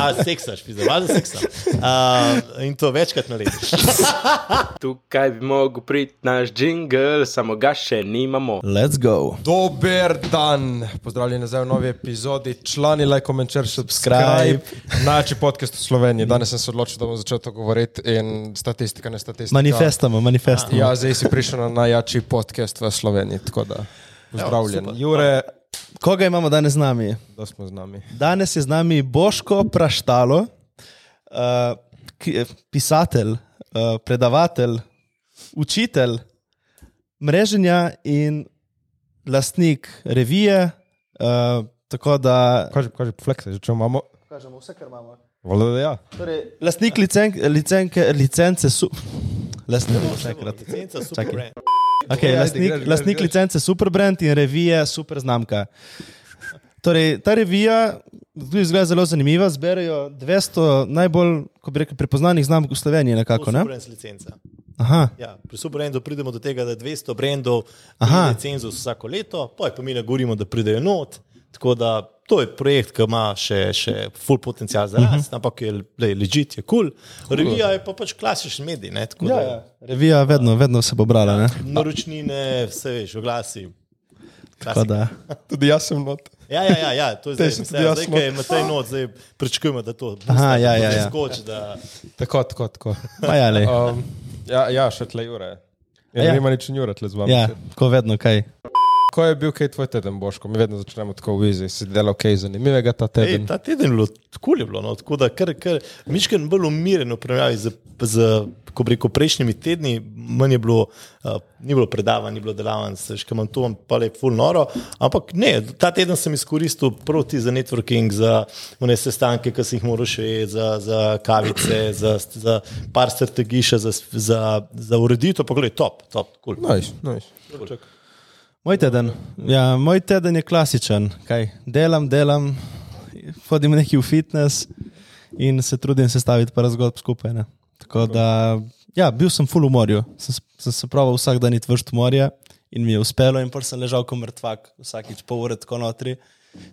A, seksaš, pizda, valjda seksam. Uh, in to večkrat na leto. Tukaj bi mogel priti naš jingle, samo ga še nimamo. Let's go. Dober dan, pozdravljeni nazaj v novi epizodi, člani, like, comment, share, subscribe. Največji podcast v Sloveniji. Danes sem se odločil, da bom začel to govoriti in statistika, ne statistika. Manifestamo, manifestamo. Ja, zdaj si prišel na najjačji podcast v Sloveniji, tako da pozdravljen. super. Jure, Koga imamo danes z nami? da smo z nami. Danes je z nami Boško Praštalo, uh, ki, pisatelj, uh, predavatelj, učitelj mreženja in lastnik revije. Uh, tako da. Kaži, kaži, flekse, že če imamo. Kažemo vse, kar imamo. Voda, da ja. Torej, lastnik licen, licenke, licence su. Lastnik, še enkrat. Licenca, super. Okay, Ajde, lastnik, lastnik licence Superbrand in revije Super znamka. Torej, ta revija tudi izgleda zelo zanimiva. Zberajo 200 najbolj rekel, prepoznanih znamk v Sloveniji. Nekako, ne? Aha, Ja, pri Superbrandu pridemo do tega, da 200 brendov pride cenzus vsako leto, pa je mi ne govorimo, da pridejo not. Tako da to je projekt, ki ima še, še full potencial za rast, uh -huh. ampak je lej, legit, je kul. Cool. Revija je pa pač klasičen medij. Ne, tako ja, da ja. revija vedno, vedno se bo brala. Ne? Naročnine, vse veš, oglasi. Tako. Tudi jaz sem not. Ja, ja, ja, ja, to je zdaj, zdaj, not. ki je Matej not, zdaj pričakujemo, da to Aha, ja, ja, ja. skoč, da Tako, tako, tako. Pa ja. Um, ja, ja, še tle Jure. Ja, Ja. Nima nič Jure tle z vami. ja, ko vedno kaj. Ko je bil kaj tvoj teden, Boško? Mi vedno začnemo tako v izi, si delal kaj zanimivega ta Ej, teden. ta teden je bilo tako bilo, no, tako da kar, kar mišken bolj umirjen v primerjavi z, z ko rekel, prejšnjimi tedni, manj je bilo, uh, ni bilo predavanj, ni bilo delavnic, veš, kam to pa je full noro, ampak ne, ta teden sem izkoristil proti za networking, za one sestanke, ki si jih moraš še za, za kavice, za, za par strategij, še za, za, za ureditev, pa gledaj, top, top, cool. Nice, nice. Moj teden. Ja, moj teden je klasičen. Kaj? Delam, delam, hodim neki v fitness in se trudim sestaviti par zgodb skupaj. Ne. Tako da, ja, bil sem full v morju. Sem, sem se pravil vsak dan iti vršt morja in mi je uspelo, in pa sem ležal kot mrtvak, vsakič pol ure tako notri.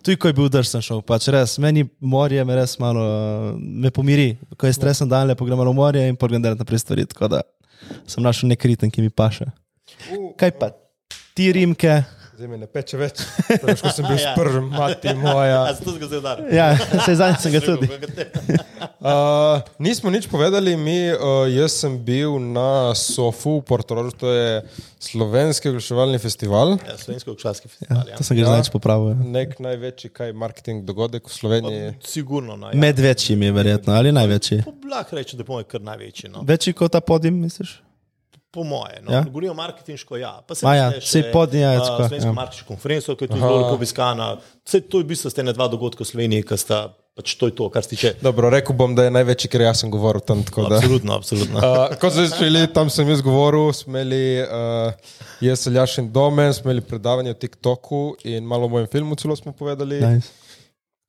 Tudi ko je bil drž, sem šel. Pač res, meni morje me res malo me pomiri. Ko je stresen dan, lepo grem malo v morje in pogledam naprej stvari. Tako da sem našel nek ritem, ki mi paše. Kaj pa ti rimke? Zdaj mi ne peče več. Prvič, ko sem bil Ja. s prvim, mati moja. A si to zdaj udaril? Ja, sej zadnjič sem ga tudi. Uh, nismo nič povedali, mi, uh, jaz sem bil na Sofu v Portorožu, to je slovenski oglaševalni festival. Ja, Slovensko kšalski festival. Ja, To sem ga že zadnjič popravil. Nek največji kaj marketing dogodek v Sloveniji. Sigurno. No, ja. Med večjimi, verjetno, ali največji. Lahko rečem, da bomo kar največji. No. Večji kot ta podim, misliš? Po moje. No. Ja? Govorimo marketinško, ja. Pa se ja, šteje saj še, pod- ja, ja. marketinško konferenco, ki je tudi zelo obiskana. Vse to je v bistvu ste ne dva dogodka v Sloveniji, ki sta pač to je to, kar se tiče. Dobro, rekel bom, da je največji, ker jaz sem govoril tam. tako da. Absolutno, absolutno. Uh, ko so začeli, tam sem jaz govoril, smo imeli uh, jaz, Aljaš in Domen, smo imeli predavanje o TikToku in malo o mojem filmu celo smo povedali. Nice.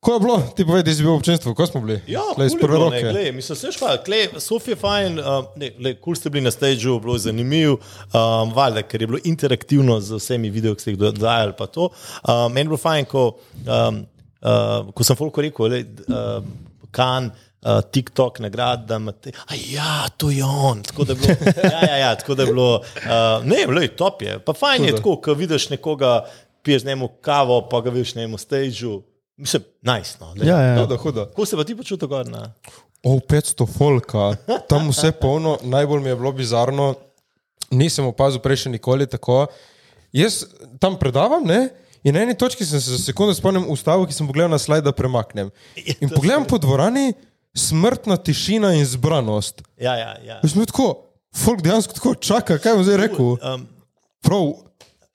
Ko je bilo, ti povedi, si bil v občinstvu, ko smo bili? Ja, iz cool prve bilo, roke. ne, glej, mislim, se špa, glej, Sofija je fajn, uh, ne, glej, kul ste bili na stageu, bilo je zanimivo, um, valjda, ker je bilo interaktivno z vsemi video, ki ste jih dodajali, pa to. Um, meni je bilo fajn, ko, um, uh, ko sem folko rekel, lej, uh, kan, uh, TikTok nagrad, da ja, to je on, tako da je bilo, ja, ja, ja, tako da je bilo, uh, ne, lej, top je, pa fajn je tako, ko vidiš nekoga, piješ njemu kavo, pa ga vidiš na njemu stageu, mislim, nice, no, lej. Ja, ja. Hudo, hudo. Kako se pa ti počutil gor na? O, 500 folka, tam vse polno, najbolj mi je bilo bizarno, nisem opazil prej še nikoli tako. Jaz tam predavam, ne? In na eni točki sem se za sekundu spomnil ustavu, ki sem pogledal na slajd, da premaknem. In pogledam po dvorani, smrtna tišina in zbranost. Ja, ja, ja. Bil tako, folk dejansko tako čaka, kaj bom zdaj rekel. Um,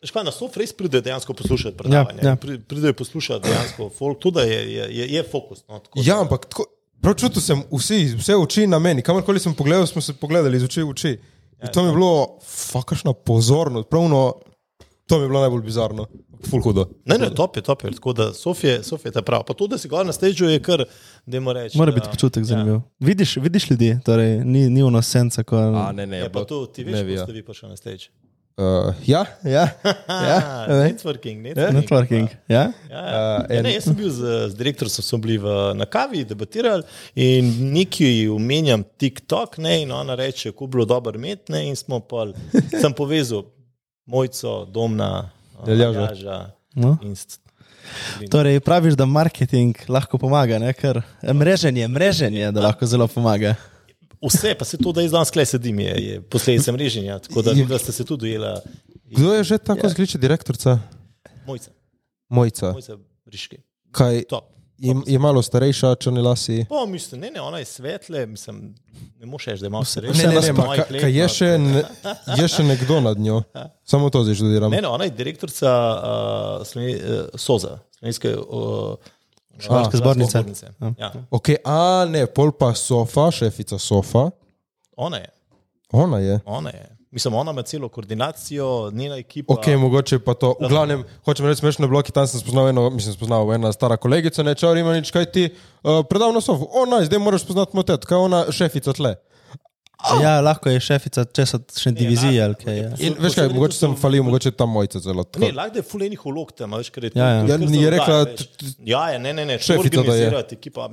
Prav, Škoda, na sof res pride dejansko poslušati predavanje. Ja, ja. Pri- Pridejo poslušati dejansko folk, tudi da je, je, je, je fokus. No, tako da- ja, ampak tako, prav čutil sem vsi, vse oči na meni. Kamorkoli sem pogledal, smo se pogledali iz oči v oči. In to mi je bilo, fakašna pozornost, pravno, to mi je bilo najbolj bizarno. Ful hudo. Ne, ne, top je, top je. Tako da Sofija je ta prav. Pa to, da si gor na stežu, je kar, da mora reči. Mora da- biti počutek zanimiv. Vidiš, vidiš ljudi, torej ni, ni ono senca, ko. A, ne, ne, Ja, je pa to, ti veš, vi, ja. ste vi prišli na stež. Uh, ja, ja. ja. Ah, networking, networking. Networking. Ja? Ja, ja. Ja, ne, jaz sem bil z, z direktorjem, smo bili v, na kavi, debatirali in neki umenjam TikTok, ne, in ona reče, kako bi bilo dobro imeti, ne, in smo pa, sem povezal mojco, domna, Aljaža. Aljaža No. in s- Torej, praviš, da marketing lahko pomaga, ne? ker mreženje, mreženje, da lahko zelo pomaga. Vse, pa se to, da jaz danes klej sedim, je, je posledica mreženja, tako da, da ste se tudi dojela. Kdo je že tako ja. zgliče direktorica? Mojca, Mojca. mojca Briški. Kaj, Top. je, je malo starejša, črni lasi. Po, mislim, ne, ne, ona je svetle, mislim, ne moš reči, da je malo Ne, starejša. ne, ne, ima ma, ka, ka je, še ne, je še nekdo nad njo. Samo to zdaj študiram. Ne, ne, ona je direktorica uh, Sloveni, uh, SOZA, Slovenske uh, Šolske zbornice. Ja, Ok, a ne, pol pa Sofa, šefica Sofa. ona je, Ona je. ona je. Mislim, ona ima celo koordinacijo, njena ekipa. Ok, mogoče pa to. V glavnem, hočem reči, smešno bloki, tam sem spoznal eno, mislim, spoznal ena stara kolegica, ne čar ima nič, kaj ti uh, predal na sofu. O, naj, zdaj moraš spoznati motet, kaj ona šefica tle. Ja, lahko je šefica česa še divizije ali kaj. Ja. In veš kaj, mogoče sem falil, mogoče tam mojca zelo. tako. Ne, lahko je fulejnih ulog tam, a veš, ker je to. Ja, ja. to je Ja, ni se rekla. Ja, ja, ne, ne, ne, šefica da je. organizirati ekipa.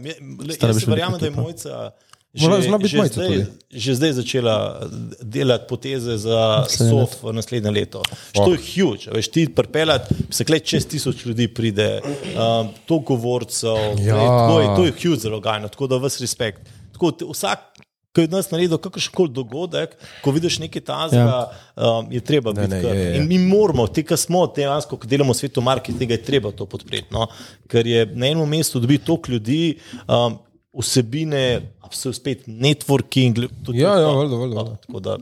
Jaz šla verjamem, da je mojca. Že, Mojca zdaj, že zdaj začela delati poteze za SOF v naslednje leto. Što je huge, veš, ti pripeljati, se klej čez tisoč ljudi pride, um, to govorcev, Ja. to, je, to je huge zelo gajno, tako da vas respekt. Tako, vsak, ki je nas naredil kakršen koli dogodek, ko vidiš nekaj tazga, ja. um, je treba Ne, biti. ne, je, je. In mi moramo, te, ki smo dejansko, ki delamo v svetu marketinga, je treba to podpreti. No? Ker je na enem mestu dobiti toliko ljudi, um, vsebine, vse spet networking. Tudi Ja, ja, valjda, valjda, valjda. Tako da,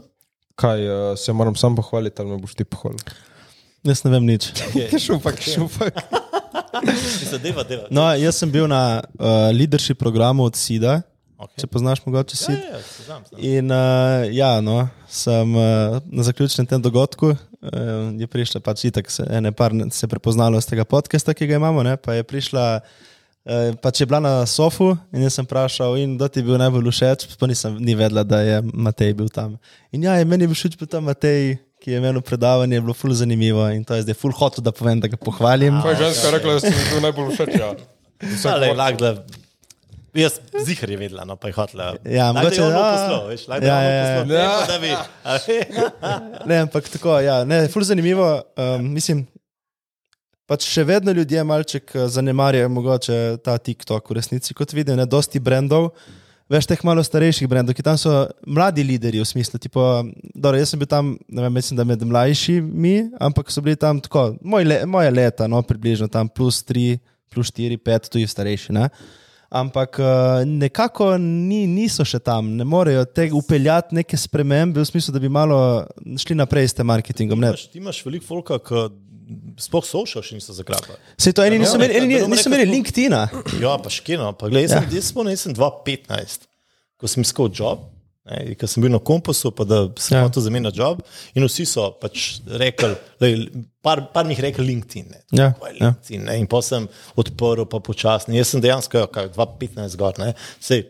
Kaj, uh, se moram sam pohvaliti, ali me boš ti pohvalil? Jaz ne vem nič. Šupak, šupak. mislim, deva, deva. No, jaz sem bil na uh, leadership programu od SIDA, Okay. če poznaš mogoče Ja, SID. ja, ja, znam, znam. In uh, ja, no, sem uh, na zaključnem tem dogodku, uh, je prišla pač itak, se, ene par se je prepoznalo z tega podcasta, ki ga imamo, ne, pa je prišla, uh, pač je bila na sofu in jaz sem vprašal, in kdo ti je bil najbolj všeč, pa nisem ni vedela, da je Matej bil tam. In ja, je meni je bil všeč bil tam Matej, ki je imel predavanje, je bilo ful zanimivo in to je zdaj ful hotel, da povem, da ga pohvalim. Kaj je ženska rekla, da si mi bil najbolj všeč? Ja. Ale, lahko da. Jaz zihar je vedela, no pa je hotela. Ja, je mogoče, ono ja. poslal, veš, lahko da Ja, je ja, ono ja. poslal, ne pa da veš. Ne, ampak tako, ja, ne, ful zanimivo. Um, mislim, pač še vedno ljudje malček eh, zanemarjajo mogoče ta TikTok v resnici, kot vidim, ne, dosti brendov. Veš, teh malo starejših brendov, ki tam so mladi lideri v smislu. Tipo, dobro, jaz sem bil tam, ne vem, mislim, da med mlajšimi, ampak so bili tam tako, moj le, moje leta, no, približno tam plus 3, plus 4, 5, tudi starejši. Ne? Ampak eh, nekako ni, niso še tam, ne morejo tega upeljati neke spremembe v smislu, da bi malo šli naprej s tem marketingom. Ne. Imaš- Ti imaš veliko folka, ki sploh social še niso zagrabili. Se to eni niso Ja, imeli, eni da bomo niso imeli LinkedIna. Ja, pa škino. Pa gled, jaz, Ja. sem, jaz spomnim, jaz sem 2015, ko sem iskal job. Ko sem bil na kompasu, pa da sem Ja. ja. hotel zamenjati job, in vsi so pač rekli, lej, par, par mi jih rekel LinkedIn. Ne, Ja, je ja. LinkedIn ne, in pa sem odprl, pa počasno. Jaz sem dejansko, ja, kaj, 2015 gor, ne, sej,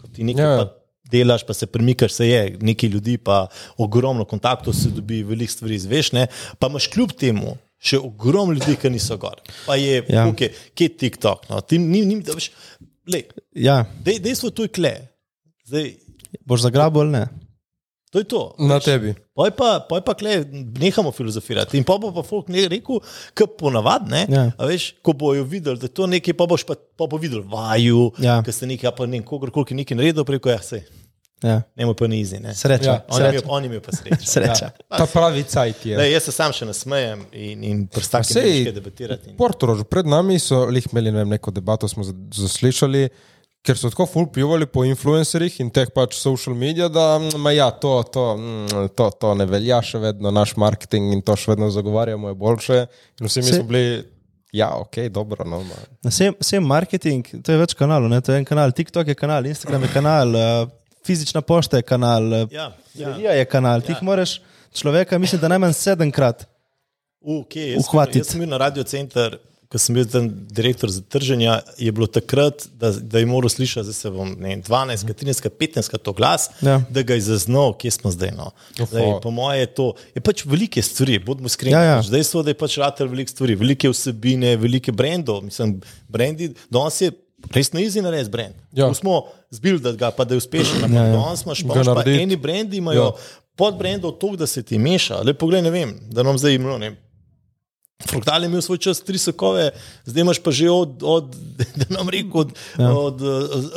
ko ti nekaj Ja. ja. delaš, pa se premikaš, se je, nekaj ljudi, pa ogromno kontaktov se dobi, veliko stvari izveš, ne, pa imaš kljub temu. Še ogromno ljudi, ki niso gor. Pa je, Ja. ja. okay, kje je TikTok. No? Ti, ni, ni, da, veš, lej, Ja, dej, dejstvo tu je kle. Zdaj, boš zagrabil ali ne? to je to. Na tebi. Poj pa, poj pa kle, nehamo filozofirati. In pa bo pa folk ne rekel, kot ponavadi, Ja. ja. veš, ko bojo videli, da je to nekaj, pa boš pa, pa bo videl vaju, Ja. ker ste nekaj, ja, pa ne vem, kogarkoli nekaj naredil, preko ja, se, Ja. ne mu pa ni izi. Ne. Sreča. Ja. On je imel- sreča. On je imel pa srečo. sreča. Ta pravi cajt je. Lej, jaz se sam še nasmejem in, in prstakim sej- nekaj debatirati. In, Portorož, pred nami so lih imeli ne vem, neko debato, smo za- zaslišali, ker so tako ful pivali po influencerjih in teh pač social medija, da mm, ma ja, to, to, mm, to, to ne velja še vedno, naš marketing in to še vedno zagovarjamo, je boljše. In vsi mi smo bili, ja, ok, dobro, no. Vsem, vsem marketing, to je več kanalov, ne? to je en kanal, TikTok je kanal, Instagram je kanal, uh, fizična pošta je kanal, uh, ja, ja. je kanal. Ti jih moraš človeka, mislim, da najmanj sedemkrat. Uh, okay, jaz, sem- Uhvatiti. jaz sem bil na Radio Center, ko sem bil tam direktor za trženje, je bilo takrat, da, da je moral slišati, da se bom ne, vem, 12, 13, 15 to glas, Ja. da ga je zaznal, kje smo zdaj. No. Zdaj, po moje je to je pač velike stvari, bodimo iskreni. Ja, ja. pač Dejstvo, da je pač rater veliko stvari, velike vsebine, velike brendov. Mislim, brendi, danes je res na izi narediti brend. Ja. Tu smo zbili, da ga pa da je uspešen. Ja, ja. danes imaš pa, Ga imaš pa narediti. eni brendi imajo Ja. podbrendov toliko, da se ti meša. Le poglej, ne vem, da nam zdaj imelo. Ne, vem, Fruktal je imel svoj čas tri sokove, zdaj imaš pa že od, od da nam rekel, od, ja. od,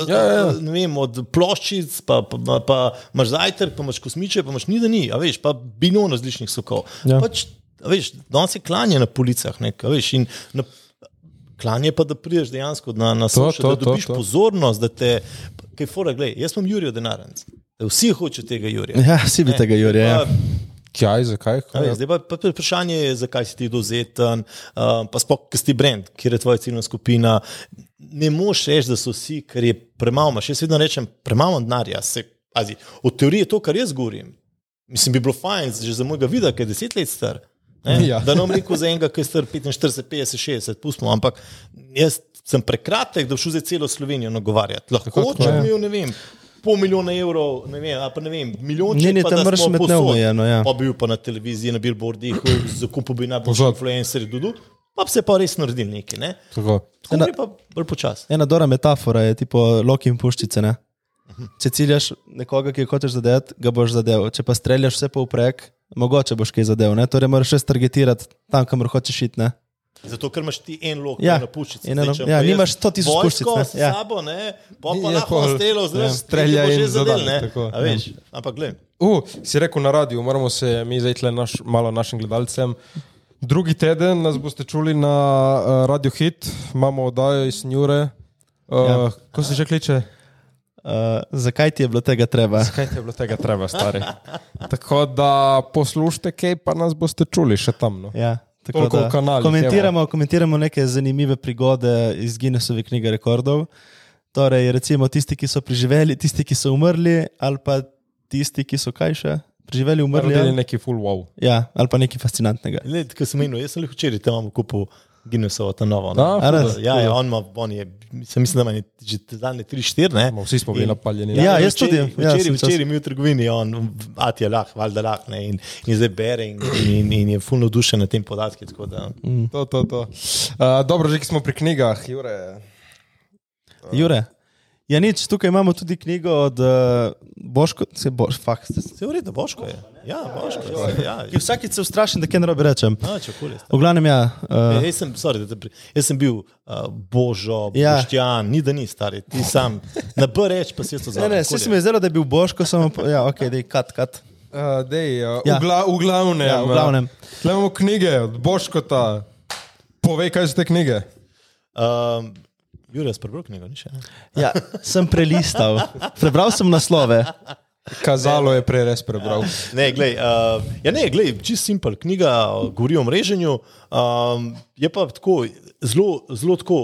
Ja, ja, ja. ne vem, od ploščic, pa, pa, pa, pa imaš zajtrk, pa imaš kosmiče, pa imaš ni da ni, a veš, pa bilijon različnih sokov. Ja. Pač, a veš, danes je klanje na policah, ne, a veš, in na, klanje pa, da prideš dejansko na, na To, to, da to, dobiš to. pozornost, da te, kaj fora, gledaj, jaz sem Jurijo Denarenc, da vsi hočejo tega Jurija. Ja, vsi bi tega Jurija. Ja. Kaj, zakaj? A veš, Zdaj pa, pa vprašanje je, zakaj si ti dozeten, uh, pa sploh, ker si brand, kjer je tvoja ciljna skupina. Ne moš reči, da so vsi, ker je premalo, jaz vedno rečem, premalo denarja. Od teorije je to, kar jaz govorim. Mislim, bi bilo fajn, že za mojega vida, ki je deset let star. Ne? Ja. Da ne bom rekel za enega, ki je star 45, 50, 60, pustimo, ampak jaz sem prekratek, da bi šel za celo Slovenijo nagovarjati. Lahko, če ja. bi imel, ne vem. Pol milijona evrov, ne vem, ali pa ne vem, milijonček. Ni, ni, pa tam imeti povsod. neomejeno, ja. Pa bil pa na televiziji, na billboardih, zakupil bi najboljši Povsod. influencerji, dudu, pa bi se pa res naredil nekaj. Ne? Tako. Tako Ena- pa bolj počasi. Ena dobra metafora je tipo loki in puščice. Ne? Če ciljaš nekoga, ki hočeš zadeti, ga boš zadeval. Če pa streljaš vse povprek, mogoče boš kaj zadeval. Ne? Torej moraš res targetirati tam, kamor hočeš iti. Ne? Zato, ker imaš ti en lok Ja, na puščici. in eno- Zdaj, če ja, jaz nimaš 100 tisoč puščic, ne, s ja. sabo, ne, pa Je pa lahko streljajo, ja, zdaj strelja že in zadel, zadaj, ne. tako, A veš, ampak gled. Uh, si rekel na radiju, moramo se mi zdaj tle naš, malo našim gledalcem. Drugi teden nas boste čuli na uh, Radio Hit, imamo oddajo iz Njure. Uh, ja. Ko se že kliče? Uh, zakaj ti je bilo tega treba? Kaj ti je bilo tega treba, stari? Tako da poslušajte, kaj pa nas boste čuli še tam. No. Ja, Toliko da o kanalih, komentiramo, komentiramo neke zanimive prigode iz Guinnessove knjige rekordov. Torej, recimo tisti, ki so preživeli, tisti, ki so umrli, ali pa tisti, ki so kaj še preživeli, umrli. Naredili Ali, neki full wow. ja, ali pa nekaj fascinantnega. Led, ko sem menil, jaz sem le včeraj tam kupil Guinnessovo ta novo. Da, No. A res? Ja, ja, on ima, on je, mislim, mislim, da ima že zadnje 3-4, ne. Bomo Vsi smo bili napaljeni. Ja, jaz včeraj- tudi, ja, Včeraj, čas- včeraj mi v trgovini, on, ati je lah, valjda lah, ne, in, in zdaj bere in, in, in je fulno dušen na tem podatki. tako Da, To, to, to. Uh, dobro, že ki smo pri knjigah, Jure. Jure. Ja, nič, tukaj imamo tudi knjigo od uh, Boško, se boš, fakt. se v redu, Boško je. Ja, Boško je. Ja, Ki vsakič se ustrašim, da kaj narobe rečem. ja, če kul je. V glavnem, ja. Uh, Uh, jaz, sem, sorry, da te pri, jaz sem bil uh, Božo, Ja. Boštjan, ni da ni stari, ti sam. Na B reč pa si jaz to ne, zavedam. ne, vsi se mi je zdelo, da je bil Boško, samo, ja, ok, dej, kat, kat. Uh, dej, uh, Ja. ja. v, gla, v glavnem. Ja, v glavnem. Uh, tle imamo knjige od Boškota. Povej, kaj so te knjige. Um, Jure, jaz prebral knjigo, ni še. ne? Ja, sem prelistal. Prebral sem naslove. Kazalo je prej res prebral. Ne, glej, uh, ja, ne, glej, čist simpel, knjiga govori o mreženju, um, je pa tako zelo, zelo tako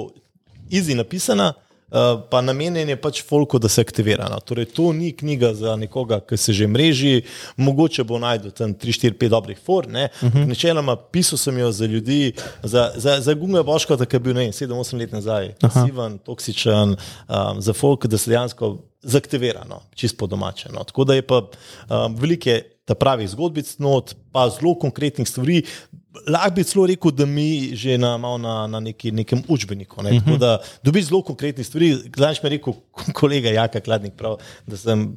easy napisana. Uh, pa namenjen je pač folku, da se aktivira. No. Torej, to ni knjiga za nekoga, ki se že mreži, mogoče bo najdel tam 3, 4, 5 dobrih for. Uh -huh. Načeloma pisal sem jo za ljudi, za, za, za gume Boška, ki je bil 7-8 let nazaj, pasiven, toksičen, um, za folk, da se dejansko zaktivira, no, čist po domače. No. Tako da je pa um, velike ta pravih zgodbic not, pa zelo konkretnih stvari. Lahko bi celo rekel, da mi že na, na, na neki, nekem učbeniku. Ne? Tako da dobiš zelo konkretnih stvari. Znaš mi je rekel kolega Jaka Kladnik, prav, da sem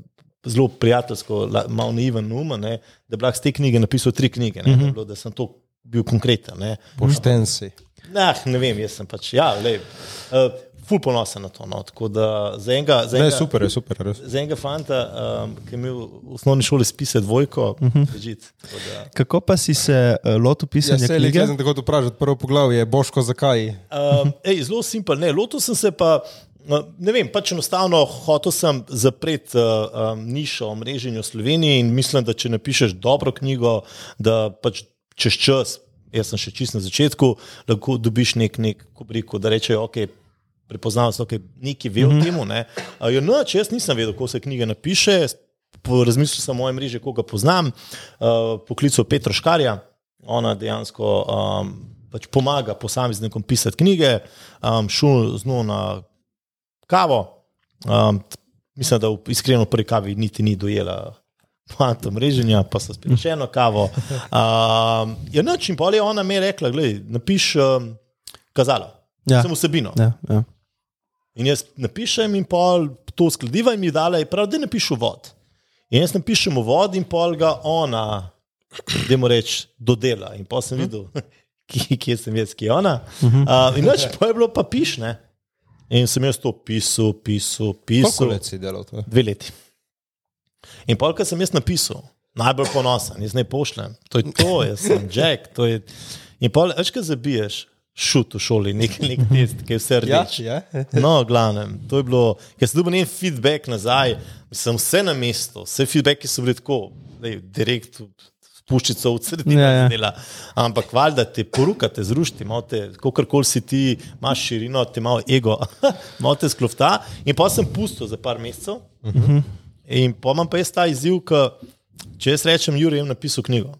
zelo prijateljsko, malo naiven um, ne, da bi lahko z te knjige napisal tri knjige, ne, da, bi bilo, da sem to bil konkreten. Pošten si. Nah, ne vem, jaz sem pač, ja, lej, uh, ful ponosen na to. No. Tako da za enega, za Ne, enega, super je, super res. za enega fanta, um, ki je imel v osnovni šoli spise dvojko, uh. -huh. Tako da, Kako pa si se uh, lotil Ja, pisanja se knjige? le sem tako vprašal, prvo poglavje, Boško, zakaj? Um, ej, zelo simpel. Ne, lotil sem se pa. no, Ne vem, pač enostavno hotel sem zapreti uh, um, nišo o mreženju v Sloveniji in mislim, da če napišeš dobro knjigo, da pač čez čas, jaz sem še čist na začetku, lahko dobiš nek, nek kubriku, da rečejo, ok. Prepoznal da nekaj ve o tem. Ne. Uh, ja, no, če jaz nisem vedel, kako se knjige napiše, po razmislu sem o mojem mreži, koga poznam, uh, poklical Petro Škarja, ona dejansko um, pač pomaga posameznikom pisati knjige, um, šel z njo na kavo. Um, mislim, da v iskreno pri kavi niti ni dojela. Poanta mreženja, pa so spet še eno kavo. Um, ja, noč in pol je ona mi rekla: Glej, napiš um, kazalo, Ja. ja. sem vsebino. Ja, ja. In jaz napišem, in pol to skladiva, in mi dala je prav, da napišem vod. In jaz napišem vod, in pol ga ona, da mu reč, dodela. In pol sem videl, kje, sem jaz, kje je ona. Uh, in noč pa je bilo pa pišne. In sem jaz to pisal, pisal, pisal. let si delal to? Dve leti. In pol, kar sem jaz napisal, najbolj ponosen, jaz ne pošljem. To je to, jaz sem Jack. to Je... In pol, veš, kaj zabiješ, šut v šoli, nek, nek test, ki je vse rdeč. ja. No, glavnem, to je bilo, ker sem dobil njen feedback nazaj, sem vse na mestu, vse feedbacki so bili tako, dej, direkt puščico v sredini Ja, ja. dela. Ampak valjda te porukate, zrušite, kakorkoli si ti, imaš širino, ti malo ego, malo te sklofta. In pa sem pustil za par mesecev. Uh -huh. In pa imam pa jaz ta izziv, ki če jaz rečem, Juri, je napisal knjigo.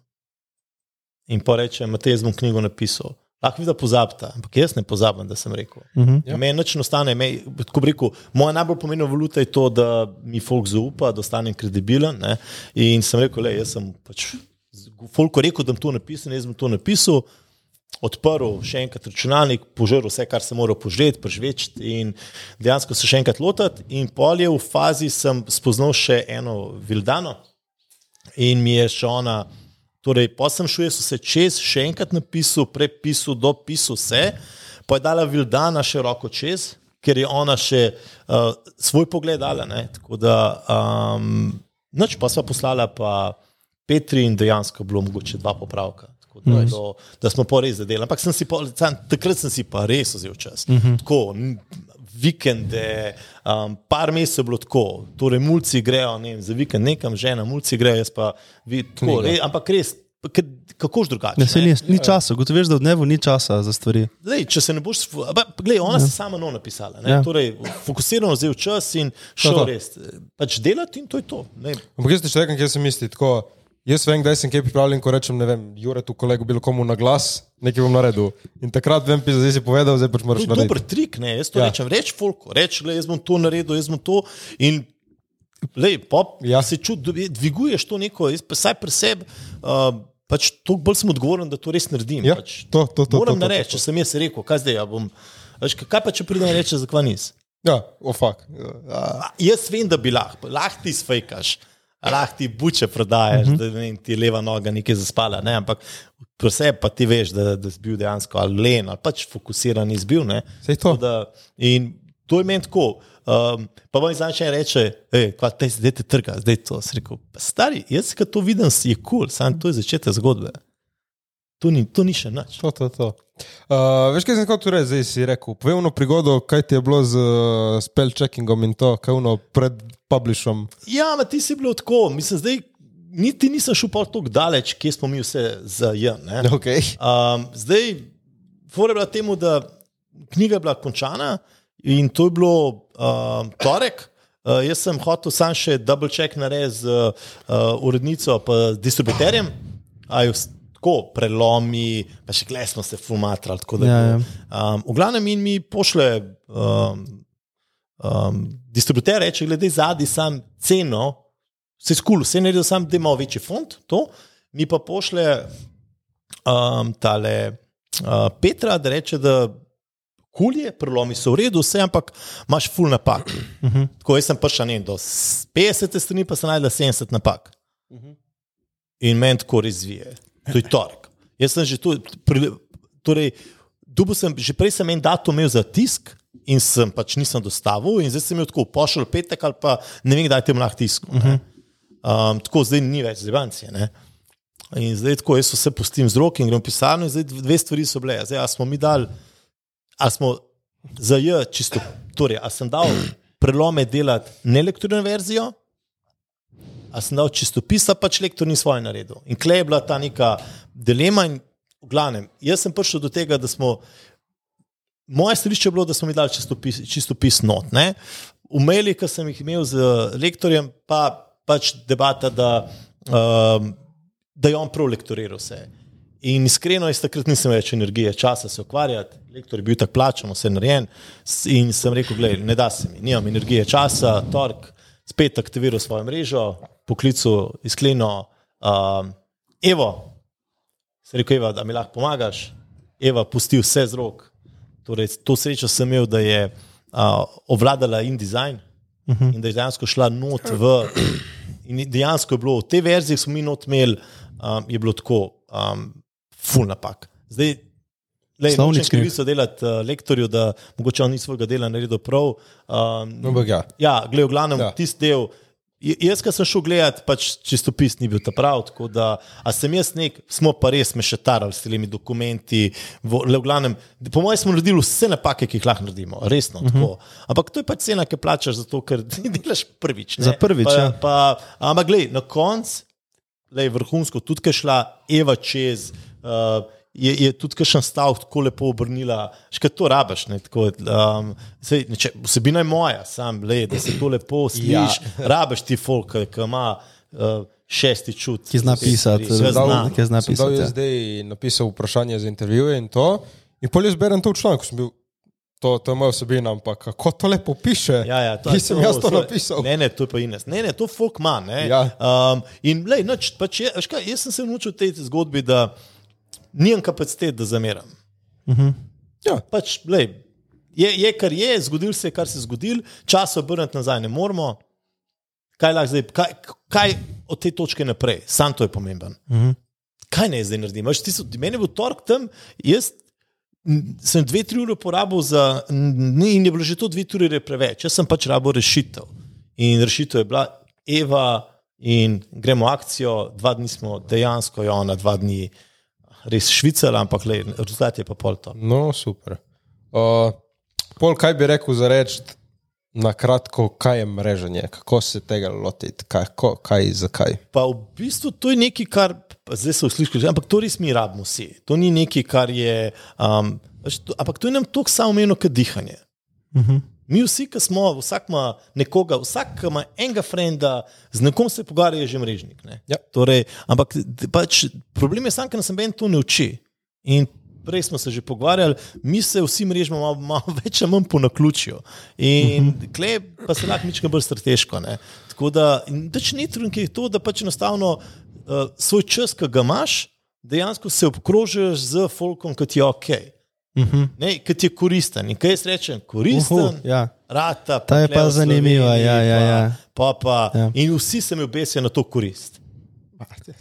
In pa rečem, Matej, jaz bom knjigo napisal. Lahko vi da pozabite, ampak jaz ne pozabim, da sem rekel. Uh -huh. ja. Meni nič ne ostane. Me, rekel, moja najbolj pomembna valuta je to, da mi folk zaupa, da ostanem kredibilen. Ne? In sem rekel, le, jaz sem pač. Folko rekel, da bom to napisal, jaz bom to napisal, odprl še enkrat računalnik, požrl vse, kar sem moral požreti, prežvečiti in dejansko se še enkrat lotiti. In pol je v fazi, sem spoznal še eno Vildano in mi je še ona. Torej, pa sem šel, jaz sem se čez še enkrat napisal, prepisal, dopisal vse, pa je dala Vildana še roko čez, ker je ona še uh, svoj pogled dala. Ne? Tako da, um, noč pa sva poslala pa Petri in dejansko bilo mogoče dva popravka. Da, je bilo, da smo pa res zadelali. Ampak sem si pa, takrat sem si pa res vzel čas. Uh -huh. Tako, vikende, um, par mesecev je bilo tako, torej mulci grejo ne vem, za vikend nekam, žena, mulci grejo, jaz pa vi, tako, re, ampak res, k- kakož drugače. Ne, ne? ni, ni časa, gotoviš, da v dnevu ni časa za stvari. Lej, če se ne boš, pa, glej, ona ja. se sama no napisala. Ne? Ja. Torej, fokusirano vzel čas in šel to. res. Pač delati in to je to. Ne. Ampak jaz ti človek, ki se misli tako. Jaz vem, kdaj sem kaj pripravljen, ko rečem, ne vem, Jure, tu kolegu, bilo komu na glas, nekaj bom naredil. In takrat vem, pisa, zdaj si povedal, zdaj pač To moraš je dober narediti. trik, ne? jaz to Ja. ja. rečem. Reč folko, reč, le, jaz bom to naredil, jaz bom to. In lej, pop, Ja. ja. se čuti, dviguješ to neko, jaz pa saj pri sebi. Uh, Pač toliko bolj sem odgovoren, da to res naredim. Ja, pač, to, to, to, moram to, to, narediti, če sem jaz rekel, kaj zdaj. Ja bom, veš, kaj pa če pride in reče, zakaj nisi? Ja, ofak. A, Jaz vem, da bi lahko, lahko ti sfejkaš, lahko ti buče prodajaš, uh -huh. da vem, ti je leva noga nekaj zaspala. Ne? Ampak sebi pa ti veš, da, da si bil dejansko ali len ali pač fokusiran izbil. To. Da, in to je meni tako. Um, pa moj značaj reče, da zdaj te trga, zdaj to. Rekel, "Pa stari, jaz, ki to vidim, je kul, cool, samo to je začetek zgodbe. To ni, to ni še nič. To, to, to. Uh, veš, kaj sem hotel reči, zdaj si rekel. Povej ono prigodo, kaj ti je bilo z uh, spell checkingom in to, kaj ono pred publishom. Ja, ma ti si bil tako, mislim, zdaj niti nisem šel tako daleč, kje smo mi vse za J. ne. Okay. Um, zdaj, fora je bila temu, da knjiga je bila končana in to je bilo um, torek. Uh, jaz sem hotel sam še double check narediti z uh, urednico in distributerjem. A vs- Tako prelomi, pa še kle smo se fumatrali. Ja, bilo. Um, v glavnem in mi pošle um, um, distributer reče, glede zadnji sam ceno, vse skul, vse naredil sam, da ima večji fond, to, mi pa pošle um, tale uh, Petra, da reče, da kul je, prelomi so v redu, vse, ampak imaš full napak. Uh -huh. Tako jaz sem prišel ne, do s- 50 strani, pa sem najdel 70 napak. Uh -huh. In meni tako razvije. To je torek. Jaz sem že tu, pri, torej, dubo sem, že prej sem en datum imel za tisk. In sem pač nisem dostavil, in zdaj sem jim tako pošilj petek, ali pa ne vem, kdaj te lahko tisku. Uh -huh. um, tako zdaj ni več zebancije. ne. In zdaj tako, jaz vse pustim z roki in grem v pisarno, in zdaj dve stvari so bile. Zdaj, a smo mi dali, a smo za J čisto, torej, a sem dal prelome delati nelektorno verzijo, a sem dal čistopis, pač lektor ni svoje naredil. In klej je bila ta neka dilema in v glavnem, jaz sem prišel do tega, da smo. Moje stališče je bilo, da smo mi dali čistopis, čistopis not. Ne? V mailih, ki sem jih imel z lektorjem, pa pač debata, da, um, da je on prav lektoriral vse. In iskreno, jaz takrat nisem več energije, časa se ukvarjati, lektor je bil tako plačan, vse narejen. In sem rekel, gledaj, ne da se mi, nimam energije, časa, tork, spet aktiviral svojo mrežo, poklical iskleno, um, Evo, sem rekel, Eva, da mi lahko pomagaš. Eva, pusti vse z rok. Torej, to srečo sem imel, da je uh, ovladala InDesign uh -huh. in da je dejansko šla not v. In dejansko je bilo v tej verziji, ki smo mi not imeli, um, je bilo tako, um, full napak. Zdaj, Lej, Slovnički. nočem krivico delati uh, lektorju, da mogoče on ni svojega dela naredil prav. Um, Ampak ja. Ja, gledaj, v glavnem, ja. tisti del. Jaz, ki sem šel gledat, pač čistopis ni bil ta prav. Da, a sem jaz nek, smo pa res mešetarali s temi dokumenti. V, le, v glavnem, po mojem, smo naredili vse napake, ki jih lahko naredimo, resno. Uh -huh. Ampak to je pač cena, ki plačaš za to, ker delaš prvič. Ne? Za prvič, pa, ja. pa, ampak, gledaj, na koncu je vrhunsko, tudi ki je šla Eva čez. Uh, Je, je tudi kakšen stavek tako lepo obrnila, še to rabaš. Ne, tako, um, sej, ne, če, vsebina je moja, sam le, da se to lepo slišiš. Ja. Rabaš ti folk, ki ima uh, šesti čut. Ki zna pisati, Ki Zna, Sem pisati. ja. zdaj napisal vprašanje za intervjuje in to. In pol jaz berem to v članku, sem bil, to, to je moja vsebina, ampak kako to lepo piše. Ja, ja, to, Nisem jaz to so- napisal. Ne, ne, to je pa Ines. Ne, ne, to folk ima. Ja. Um, in lej, noč, pač je, veš kaj, jaz sem se naučil tej zgodbi, da nimam kapacitet, da zameram. Ja. Pač, lej, je, je, kar je, zgodil se je, kar se je zgodil, čas obrniti nazaj ne moramo. Kaj, lahko zdaj, kaj, kaj od te točke naprej, sam to je pomemben. Uh -huh. Kaj naj zdaj naredim? Veš, tisto, meni je bil torek tam, jaz sem dve, tri ure porabil za, ne, in je bilo že to dve, tri ure preveč. Jaz sem pač rabo rešitev. In rešitev je bila Eva, in gremo akcijo, dva dni smo dejansko, jo na dva dni res švicala, ampak le, rezultat je pa pol to. No, super. Uh, pol, kaj bi rekel za reči na kratko, kaj je mreženje, kako se tega lotiti, kaj, ko, kaj zakaj. Pa v bistvu to je nekaj, kar pa zdaj se usliši, ampak to res mi rabimo vsi. To ni nekaj, kar je. Um, ampak to je nam tako samoumevno, kot dihanje. Uh -huh. Mi vsi, ki smo, vsak ima nekoga, vsak ima enega frenda, z nekom se pogovarja, je že mrežnik. ne. Ja. Torej, ampak pač, problem je sam, ker nas en to ne uči. In prej smo se že pogovarjali, mi se vsi mrežimo malo, malo več ali manj po naključju. In uh -huh. klej pa se lahko mička bolj strateško. Ne. Tako da, več ni trudno, je to, da pač enostavno uh, svoj čas, ki ga imaš, dejansko se obkrožiš z folkom, ki ti je ok. Uh -huh. Ki ti je koristen. In kaj jaz rečem, koristen, Uhu, ja. rata. Ta je pa zanimiva, Sloveniji, ja, ja, ja. Pa, pa, Ja. ja. In vsi se mi obesijo na to korist.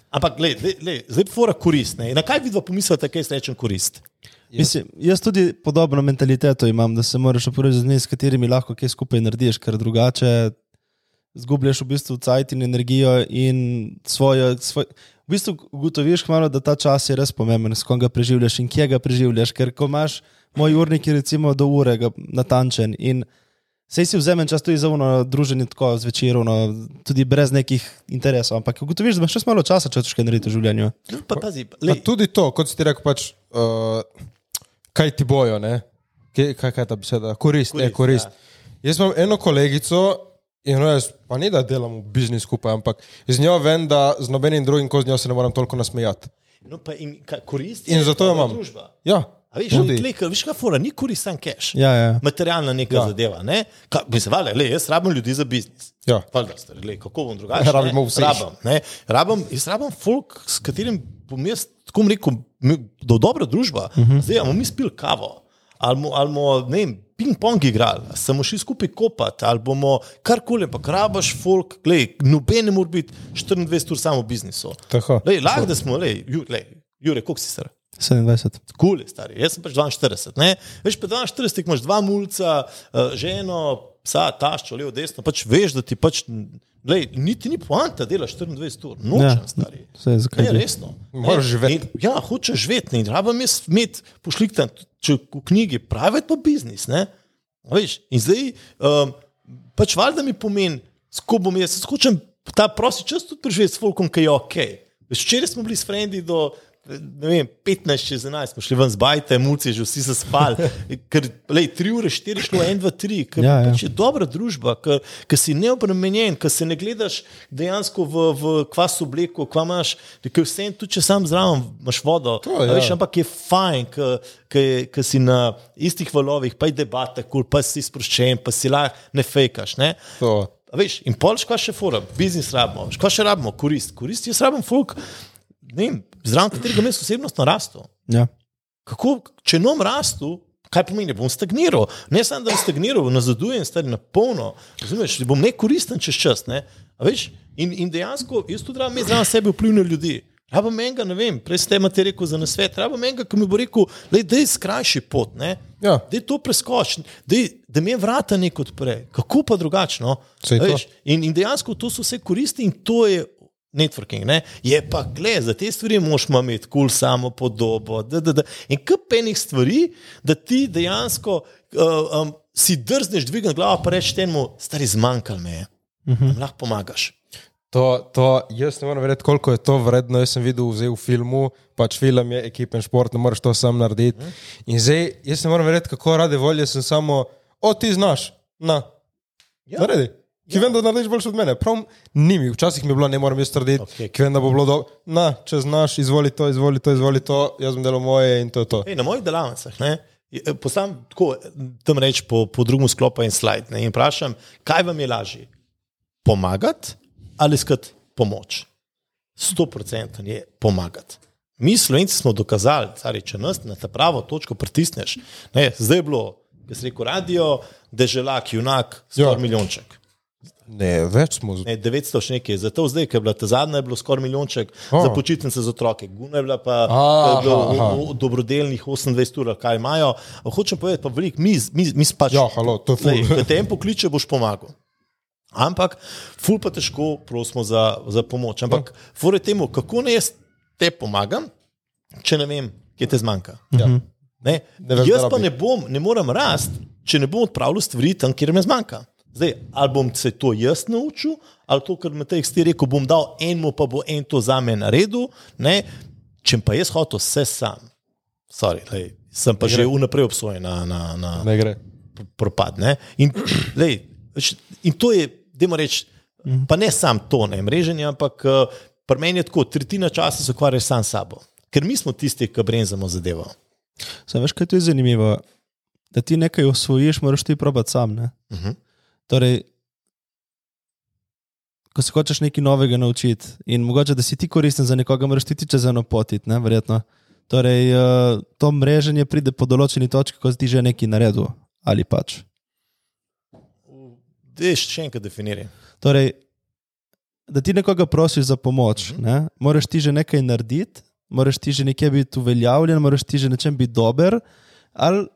Ampak, gled, gled, gled, zdaj pa fora korist. Ne? In Na kaj vidva pomislite, kaj jaz rečem korist? Mislim, jaz tudi podobno mentaliteto imam, da se moraš oporovati z ljudmi, s katerimi lahko kaj skupaj narediš, ker drugače zgubljaš v bistvu cajt in energijo in svojo. Svoj, v bistvu ugotoviš hmalo, da ta čas je res pomemben, s kom ga preživljaš in kje ga preživljaš. Ker ko imaš moj urnik, je recimo do ure ga natančen in sej si vzamem čas tudi za uno druženje tako zvečer, ono, tudi brez nekih interesov, ampak ugotoviš, da imaš še malo časa, če hočeš kaj narediti v življenju. No, pa, pazi, Pa lej, tudi to, kot si ti rekel, pač, uh, kaj ti bojo, ne? Kaj, kaj, je ta beseda? Korist, korist, Korist, ne, korist. Ja. Jaz imam eno kolegico in no, jaz, pa ni da delamo v biznis skupaj, ampak z njo vem, da z nobenim drugim, ko z njo se ne morem toliko nasmejati. no, pa in, kaj, korist In zato jo imam. Družba. Ja, A veš, klej, veš, kaj fora, ni korist sam cash. Ja, ja. Materialna neka Ja. ja. zadeva. Ne? Ka, se vale, le, jaz rabim ljudi za biznis. Ja. Valjda, stari, glej, kako bom drugače? Rabimo ne? vseh. Rabim, ne? rabim, jaz rabim folk, s katerim bom jaz tako rekel, do dobra družba. Uh Mhm. -huh. Zdaj, bomo mi spili kavo, ali bomo, ali bomo ne vem, ping-pong igrali, ali se bomo šli skupaj kopati, ali bomo karkoli, pa rabaš folk, glej, noben ne more biti 24 ur samo v biznisu. Lahko da smo, lej, ju, lej, Jure, koliko si star? 27. Kul je stari, jaz sem pač 42. Ne? Veš, pa 42 imaš dva mulca, eh, ženo, psa, taščo, levo, desno, pač veš, da ti pač. Lej, niti ni poanta, delaš 24 ur, nočem, Ja, ja, stari. zakaj Ne, bi? resno. Moraš živeti. in- Ja, hočeš živeti, ne rabim jaz imeti pošliktan, če v knjigi private pa biznis. Ne? A Veš, in zdaj, um, pač valjda mi pomeni, ko bom jaz, jaz hočem ta prosti čas tudi preživeti s folkom, ki je ok. Veš, včeraj smo bili s frendi do ne vem, 15 čez 11 smo šli ven z bajte, mulci že vsi se spali. Ker, lej, 3 ure, 4 šlo, 1, 2, 3, ker Ja, ja. pač je dobra družba, ker, ker si neobremenjen, ker se ne gledaš dejansko v, v kvas obleko, kva imaš, ker vse en, tudi če sam zraven imaš vodo. To, ja. veš, ampak je fajn, ker si na istih valovih, pa je debata, kul, pa si sproščen, pa si lahko ne fejkaš. Ne? To. A Veš, in polč, kaj še fora, biznis rabimo, kaj še rabimo, korist. Korist jaz rabim folk, ne vem, zraven katerega jaz osebnostno rastu. Ja. Kako, če nom rastu, kaj pomeni, bom stagniral. Ne samo, da bom stagniral, nazadujem stari na polno. Razumeš, bom nekoristen čez čas. Ne? A Veš, in, in dejansko jaz tudi rabim zraven sebe vplivne ljudi. Rabim enega, ne vem, prej ste imate rekel za nasvet, rabim enega, ki mi bo rekel, da je skrajši pot. Ne? Ja. Da je to preskoč, da me vrata nek odpre. Kako pa drugačno? In, in dejansko to so vse koristi in to je networking. Ne? Je pa, gled, za te stvari moš imeti kul cool samo podobo. Da, da, da. In kup enih stvari, da ti dejansko uh, um, si drzneš dvigniti glavo, pa rečeš temu, stari zmanjkal me je. Uh -huh. Lahko pomagaš. To, to, jaz ne morem verjeti, koliko je to vredno. Jaz sem videl vzel v filmu, pač film je ekipen šport, ne moreš to sam narediti. In zdaj, jaz ne morem verjeti, kako rade volje sem samo, o ti znaš, na. Ja. Naredi. Ki vem, da narediš boljše od mene. Prav ni mi, včasih mi je bilo, ne morem jaz trditi, okay. ki vem, da bo bilo dobro. Na, če znaš, izvoli to, izvoli to, izvoli to, jaz bom delal moje in to je to. Ej, na mojih delavnicah ne, je- postavim tako, tam reč po, po drugem sklopu en slajd ne, in vprašam, kaj vam je lažje? Pomagati ali iskati pomoč? Sto procenten je pomagati. Mi, slovenci, smo dokazali, cari, če nas na ta pravo točko pritisneš. Ne, zdaj je bilo, ki si rekel, radio, deželak, junak, skoraj Ja. ja. milijonček. Ne, več smo. z- Ne, 900 še nekaj, zato zdaj, ker je bila ta zadnja, je bilo skoraj milijonček Oh. za počitnice za otroke. Guna je bila pa Aha, je bilo aha. v- dobrodelnih 28 ur, kaj imajo. Hočem povedati, pa veliko, mi, mi, mi pač. Ja, halo, to je. Lej, Ko te en pokliče, boš pomagal. Ampak, ful pa težko, prosimo za, za pomoč. Ampak, fore temu, kako naj jaz te pomagam, če ne vem, kje te zmanjka. Ja. Ne? Ne veš, Jaz pa ne, bom, ne morem rasti, če ne bom odpravljal stvari tam, kjer me zmanjka. Zdaj, ali bom se to jaz naučil, ali to, kar me te ti rekel, bom dal enemu, pa bo en to za me naredil. Ne? Če pa jaz hotel vse sam, Sorry, lej, sem pa že vnaprej obsojen na, na, na Ne propad. Ne? In, lej, in to je, dajmo reči, pa ne samo to, ne mreženje, ampak uh, pri meni je tako, tretjina časa se ukvarjaš sam s sabo. Ker mi smo tisti, ki brenzamo zadevo. Sam veš, kaj je zanimivo? Da ti nekaj osvojiš, moraš ti probati sam. Ne? Uh -huh. Torej, ko se hočeš nekaj novega naučiti in mogoče, da si ti koristen za nekoga, moraš ti čez eno potiti, ne, verjetno. Torej, uh, to mreženje pride po določeni točki, ko si ti že nekaj naredil ali pač. Dej še enkrat definiraj. Torej, da ti nekoga prosiš za pomoč, ne, moraš ti že nekaj narediti, moraš ti že nekje biti uveljavljen, moraš ti že nečem biti dober. Ali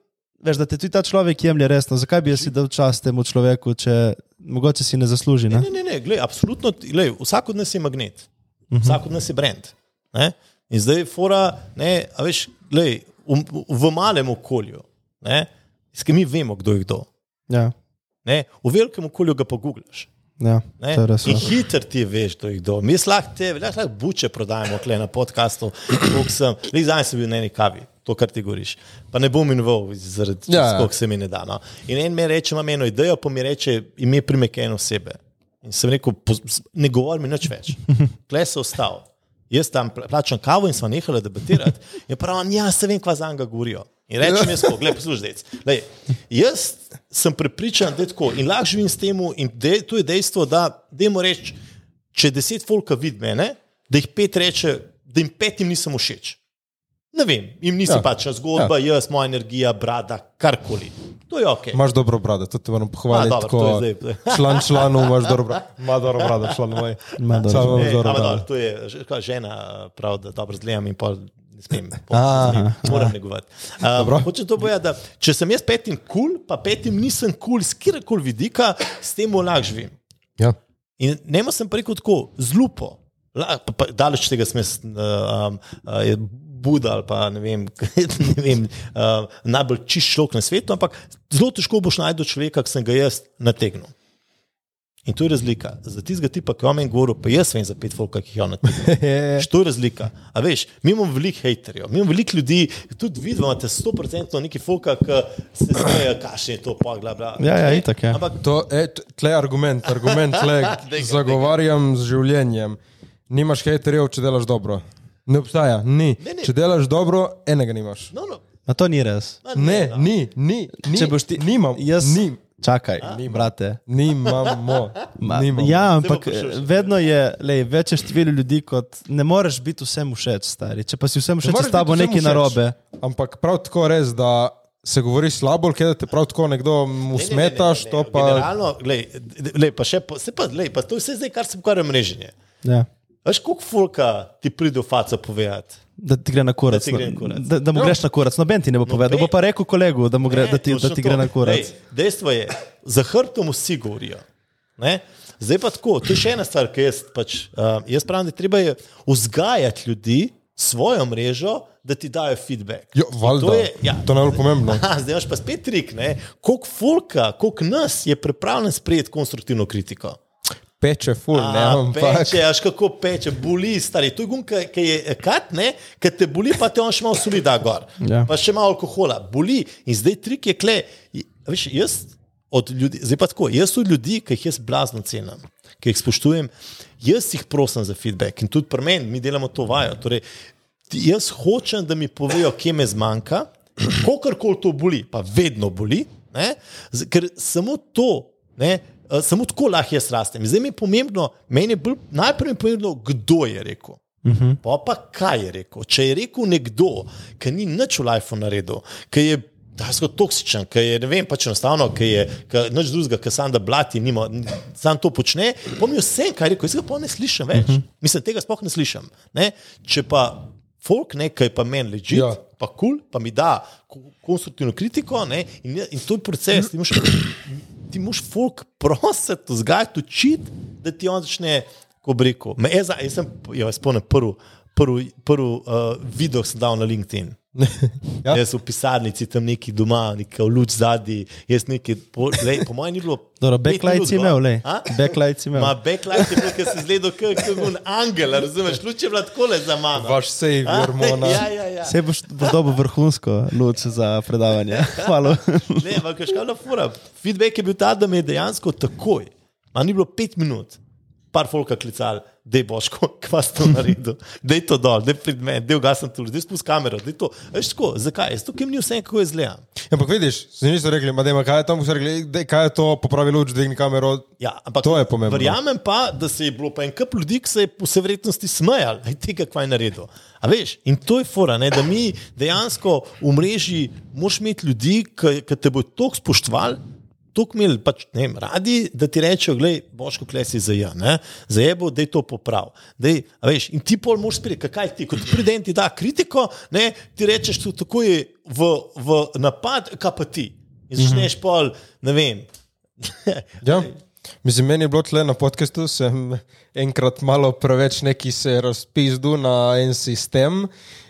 veš, da te tudi ta človek jemlje resno. Zakaj bi jaz si dal čas temu človeku, če mogoče si ne zasluži? Ne? Ne, ne, ne, glej, absolutno, glej, vsak od nas je magnet, vsak od nas je brand. Ne? In zdaj je fora, ne, veš, glej, v, v malem okolju, ne, s katerim mi vemo, kdo je kdo. Ja, Ne? V velikem okolju ga pa googlaš. Ja, res. In ja. hiter ti veš, kdo je kdo. Mi lahko te, lahko buče prodajemo tle na podkastu. sem- Zdaj sem bil na eni kavi, to, kar ti govoriš. Pa ne bom imenoval, zaradi Ja, ja, ja. koliko se mi ne da. No. In en mi reče, imam eno idejo, pa mi reče, ime primek ene osebe. In sem rekel, "Poz- ne govori mi nič več. Kle se ostal. Jaz tam pla- plačam kavo in smo nehali debatirati. In pravim, ja, se vem, kva za njega govorijo. In rečem jaz, tako, gledaj, poslušaj. Lej, jaz sem prepričan, da je tako in lahko živim s tem, in de, to je dejstvo, da, dajmo reči, če deset folka vidi mene, da jih pet reče, da jim petim nisem všeč. Ne vem, jim nisem Ja. pač zgodba, ja. jaz, moja energija, brada, karkoli. To je ok. Imaš dobro brado, to te moram pohvaliti. A, dobro, zdaj- član članov imaš dobro brado. Ima dobro brado, član moj. Ima dobro Ne, dobro ampak brado. dobro, to je žena, prav, da dobro zgledam in pol smem. ne smem, Moram negovati. Um, Hoče to povedati, da če sem jaz petim kul, cool, pa petim nisem kul, cool, z kjerkoli vidika, s tem lahko živim. Ja. In nema sem pa rekel tako, zlupo. La, pa, pa, daleč tega sem jaz, uh, um, uh, je Buda ali pa ne vem, ne vem uh, najbolj čist človek na svetu, ampak zelo težko boš najdel človeka, ki sem ga jaz nategnil. In to je razlika. Za tistega tipa, ki je o meni govoril, pa jaz vem za pet folka, ki jih je on napisal. To je razlika. A veš, mi imamo veliko haterjev, mi imamo veliko ljudi, tudi vi imate 100% neki folka, ki se smejejo, kašne je to, pa bla bla. Ja, ja, Ne? itak, ja. Ampak To je t- tle argument, argument, tle Daj ga, zagovarjam z življenjem. Nimaš haterjev, če delaš dobro. Ne obstaja, ni. Ne, ne. Če delaš dobro, enega nimaš. no, no, A to ni res. ma Ne, no. ni, ni, ni. Če boš ti, nimam, jaz, nim, čakaj, brate. nimamo, Ma, nimamo. ja, ampak vedno je lej, večje število ljudi, kot ne moreš biti vsem všeč, stari. Če pa si vsem všeč, s tabo nekaj narobe. Ampak prav tako res, da se govori slabo, ker da te prav tako nekdo mu Ne, ne, ne, ne, smetaš, ne, to ne, pa. Generalno, glej, lej, pa še, pa, se pa, lej, pa to je vse zdaj, kar se pokvarja mreženje. Ja. Veš, koliko folka ti pride v faco povedati? Da ti gre na kurac. Da gre na kurac. Da, da mu Ja. greš na kurac. Noben ti ne bo povedal. Noben. Bo pa rekel kolegu, da, mu gre, Ne, da, ti, da ti gre to. na kurac. Lej, dejstvo je, za hrbtom vsi govorijo. Ne? Zdaj pa tako, to je še ena stvar, ki jaz, pač, uh, jaz pravim, da treba je vzgajati ljudi, svojo mrežo, da ti dajo feedback. Jo, In valjda. To je, ja, To je najbolj pomembno. Aha, zdaj imaš pa spet trik, ne? koliko folka, koliko nas je pripravljen sprejeti konstruktivno kritiko. Peče ful, ne, ampak. Peče, až kako peče, boli, stari. To je gum, ki je kat, ne, ki te boli, pa te on še malo soli da gor. Ja. Pa še malo alkohola, boli. In zdaj trik je kle. Veš, jaz od ljudi, zdaj pa tako, jaz od ljudi, ki jih jaz blazno cenim, ki jih spoštujem, jaz jih prosim za feedback. In tudi pri meni, mi delamo to vajo. Torej, jaz hočem, da mi povejo, kje me zmanjka, kakorkoli to boli, pa vedno boli, ne, ker samo to. Ne, Samo tako lahko jaz rastem. Zdaj mi je pomembno, meni je bolj, najprej je pomembno, kdo je rekel. Uh -huh. Pa pa kaj je rekel. Če je rekel nekdo, ki ni nič v lifeu naredil, ki je dejansko toksičen, ki je ne vem, pač enostavno, ki je ki nič drugega, ki sam da blati, nima, sam to počne, je vse, kaj je rekel, jaz ga pa ne slišim več. Uh -huh. Mislim, tega sploh ne slišim. Ne? Če pa folk nekaj pa meni leži, Ja. pa kul, cool, pa mi da ko- konstruktivno kritiko ne? in, in to je proces. Ti moraš, ti moraš folk prositi, vzgajati, učiti, da ti on začne, ko bi rekel. Me, jaz, jaz sem, jo, jaz spomnim prvi. Prvi prv, uh, video sem dal na LinkedIn. Ja. Ja. Jaz v pisarnici tam neki doma, neka luč zadnji, jaz neki, po, lej, po mojem ni bilo. Dobro, backlight si imel, lej. A? Backlight si imel. Ma backlight je bil, ker si izgledal kot kot angel, razumeš, luč je bila tako le za mano. Vaš savior, Mona. Ja, ja, ja. Vse boš, boš dobil vrhunsko luč za predavanje. Hvala. Ne, ampak veš, kaj je bila fura. Feedback je bil ta, da me je dejansko takoj, a ni bilo pet minut, par folka klical, da je boško, kva si to naredil, da je to dol, da je pred menem, da je ugasen tu, da je spust kamero, da je to. Veš tako, zakaj? Ker mi ni vse, kako je zlejam. Ampak vidiš, si niso rekli, ma dajma, kaj je tam, so rekli, dej, kaj je to, popravi luč, dvigni kamero. Ja, ampak To je pomembno. Verjamem pa, da se je bilo pa en kup ljudi, ki se je po vsej verjetnosti smejali, da je tega kvaj naredil. A veš, in to je fora, ne, da mi dejansko v mreži moš imeti ljudi, ki te bodo toliko spoštovali. To imeli pač, ne vem, radi, da ti rečejo, gledaj, boš kot klesi za ja, ne? za jebo, da je to poprav. Dej, veš, in ti pol moraš sprejeti, kaj ti, kot pride in ti da kritiko, ne, ti rečeš, to tako je v, v napad, kaj pa ti. In začneš pol, ne vem. Ja. Mislim, meni je bilo tle na podkastu, sem enkrat malo preveč neki se razpizdu na en sistem.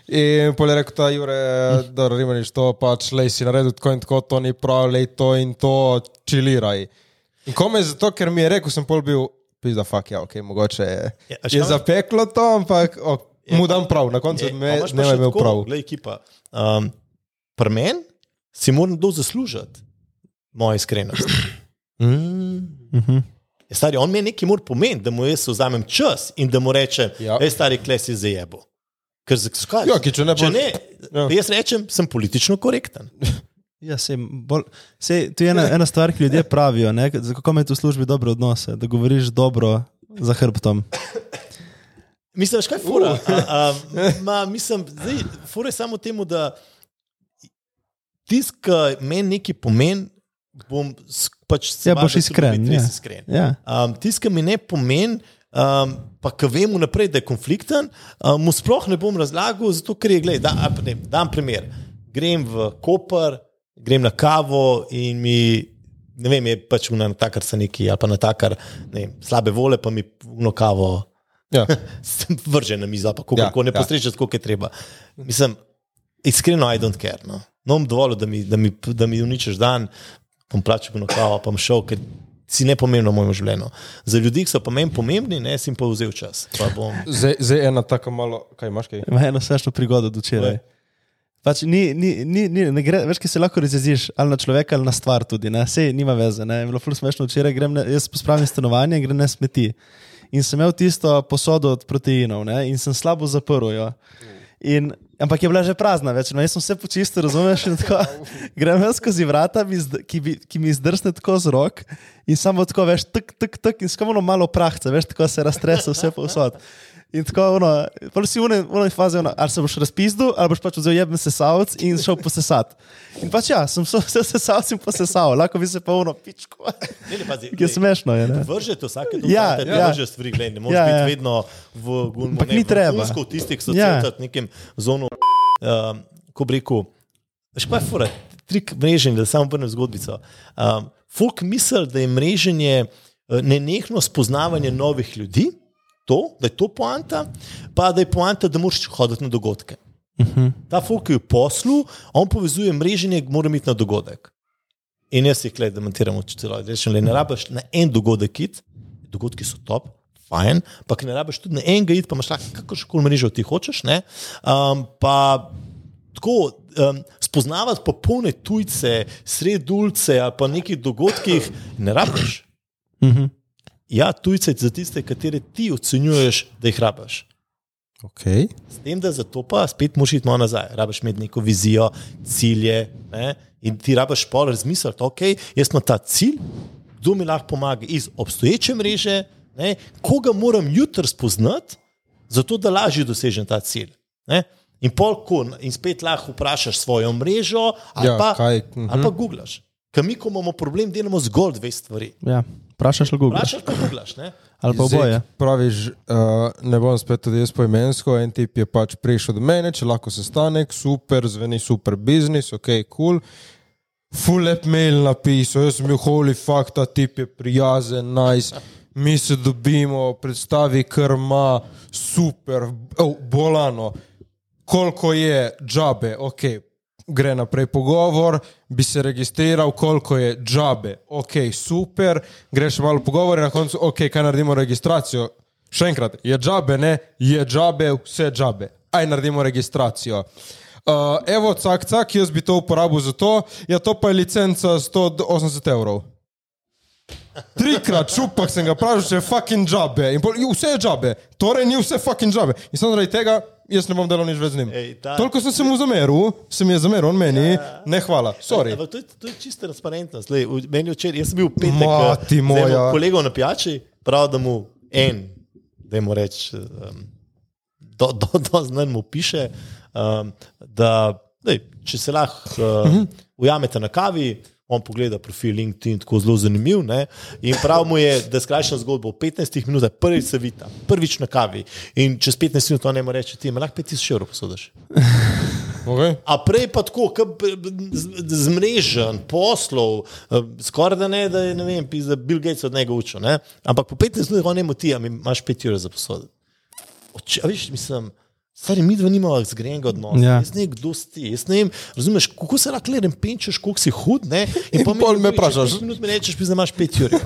In pol je rekel, da je da rimaniš to, pač lej si naredil tako in tako, to ni prav, lej to in to, čiliraj. In kome zato, ker mi je rekel, sem pol bil, pizda, fuck ja, ok, mogoče je, Ja, ja, je zapeklo to, ampak ok, mu dam prav, na koncu Je, me, ne še imel tako, prav. Glej, ekipa. Um, Pri meni si moram do zaslužiti mojo iskrenost. Mhm. Je Stari, on mi nekaj mora pomeniti, da mu jaz vzamem čas in da mu rečem, Ja. stari, kles je zajebo. Ker zakaj? Ja, ki če ne če ne Ja. jaz rečem, sem politično korekten. Ja, sej, bolj, sej, to je ena, ena stvar, ki ljudje pravijo, ne, kako imaš v službi dobre odnose, da govoriš dobro za hrbtom. Mislim, kaj je fura? A, a, ma, mislim, zdaj, fura je samo temu, da tisk, ki meni nekaj pomeni, bom pač se Ja, boš se iskren, ja. iskren. Ja. Um, Tisti, ki mi ne pomeni, um, pa ki vem vnaprej, da je konflikten, um, mu sploh ne bom razlagal, zato ker je, gledaj, da, ne, dam primer. Grem v Koper, grem na kavo in mi, ne vem, je pač na takar se neki, ali pa na takar, ne vem, slabe vole, pa mi uno kavo Ja. sem vržen na mizo, pa kako Ja, ja, ne ja. postrežeš, koliko je treba. Mislim, iskreno, I don't care. No, no bom dovolil, da mi, da mi, da mi uničiš dan, bom plačal na kavo, pa bom šel, ker si ne pomembno v mojem življenju. Za ljudi, ki so pa meni pomembni, ne, sem pa vzel čas. Pa bom, Zdaj, zdaj ena taka malo, kaj imaš kaj? Ima eno smešno prigodo od včeraj. Pač ni, ni, ni, ni, ne gre, veš, ki se lahko razjeziš ali na človeka ali na stvar tudi. Ne? Sej nima veze. Ne? Je bilo ful smešno včeraj, grem na, jaz pospravim stanovanje in grem na smeti. In sem imel tisto posodo od proteinov ne? in sem slabo zaprl jo. In, ampak je bila že prazna, več, no, jaz sem vse počistil, razumeš? Tako, grem jaz skozi vrata, ki, bi, ki mi zdrsne tako z rok in samo tako, veš, tek, tek, tek in skamo malo prahca, veš, tako se raztrese vse povsod. In tako, ono, pol si v eni fazi, ono, ali se boš razpizdil, ali boš pač vzel jeben sesalc in šel posesat. In pač ja, sem se vse sesalc in posesal, lahko bi se pa uno pičko. ne, ne, pazi, Je smešno, je, ne? Vržete vsake Ja, dokumente, ja. ja, vržete stvari, gledaj, ne moreš Ja, biti ja. vedno v gumbu. Ni treba. V tistih socialnih ja. nekem zonu, um, ko bi rekel, veš pa je fura, trik mreženja, da samo vrnem zgodbico. Um, folk misli, da je mreženje eh, nenehno spoznavanje novih ljudi, to, da je to poanta, pa da je poanta, da moraš hoditi na dogodke. Uh -huh. Ta folk je v poslu, on povezuje mreženje, mora iti na dogodek. In jaz jih gledam, demontiram v celoti. Rečem, le ne rabiš na en dogodek iti, dogodki so top, fajn, pa ne rabiš tudi na enega iti, pa imaš lahko kakršno mrežo ti hočeš. ne. Um, pa tako um, spoznavati popolne tujce, sredulce ali pa nekih dogodkih, ne rabiš. Ja, tujce za tiste, katere ti ocenjuješ, da jih rabiš. Okay. S tem, da za to pa spet moraš iti malo nazaj. Rabiš imeti neko vizijo, cilje. Ne? In ti rabiš pol razmisliti, ok, jaz imam ta cilj, kdo mi lahko pomaga iz obstoječe mreže, ne? koga moram jutri spoznati, zato da lažje dosežem ta cilj. Ne? In pol, ko, in spet lahko vprašaš svojo mrežo, ali Ja, pa, kaj, mhm. ali pa googlaš. Ker mi, ko imamo problem, delamo zgolj dve stvari. Ja, vprašaš ali Google. Vprašaš pa googlaš. Ne? Ali pa oboje. Praviš, uh, ne bom spet tudi jaz poimensko. En tip je pač prišel do mene, če lahko sestanek, super, zveni super biznis, ok, kul. Cool. Full lep mail napisal, jaz sem bil holy fuck, ta tip je prijazen, nice. Mi se dobimo, predstavi, kar ima, super, oh, bolano, koliko je džabe, ok, gre naprej pogovor, bi se registriral, koliko je džabe, ok, super, greš malo pogovor in na koncu, ok, kaj naredimo registracijo. Še enkrat, je džabe, ne, je džabe, vse džabe, aj naredimo registracijo. Uh, evo, cak, cak, jaz bi to uporabil za to, ja, to pa je licenca 180 evrov. Trikrat šupak sem ga vprašal, če je fucking džabe. In pol, "Ju, vse je džabe, torej ni vse fucking džabe. In samo zaradi tega jaz ne bom delal nič več z njim. Ej, ta- Toliko sem se mu zameril, se mi je zameril, on meni, ne hvala, sorry. Ampak To je, to je čista transparentnost. Lej, meni včeraj, jaz sem bil petek, Mati eh, moja. kolegom na pijači, prav da mu en, da mu reče, um, do, do, do znani mu piše, um, da lej, če se lahko uh, ujamete na kavi. On pogleda profil LinkedIn, tako zelo zanimiv. Ne? In prav mu je, da skrajšam zgodbo v 15 minutah, prvič se vita, prvič na kavi. In čez 15 minut on ne more reči, ti imaš lahko 5000 evrov posodiš. Okay. A prej pa tako, zmrežen, poslov, eh, skoraj da ne, da je ne vem, da Bill Gates od njega učil. Ne? Ampak po 15 minutah on ne moti, a imaš 5 ur za posoditi. Oče, a veš, mislim. Stari, mi dva nimamo zgrajenega odnosa. Ja. Ja. Jaz ne vem, kdo si. Jaz ne vem, razumeš, kako se lahko le penčeš, koliko si hud. Ne? In pol pol me vprašaš. pet minut mi rečeš, da imaš 5 ur.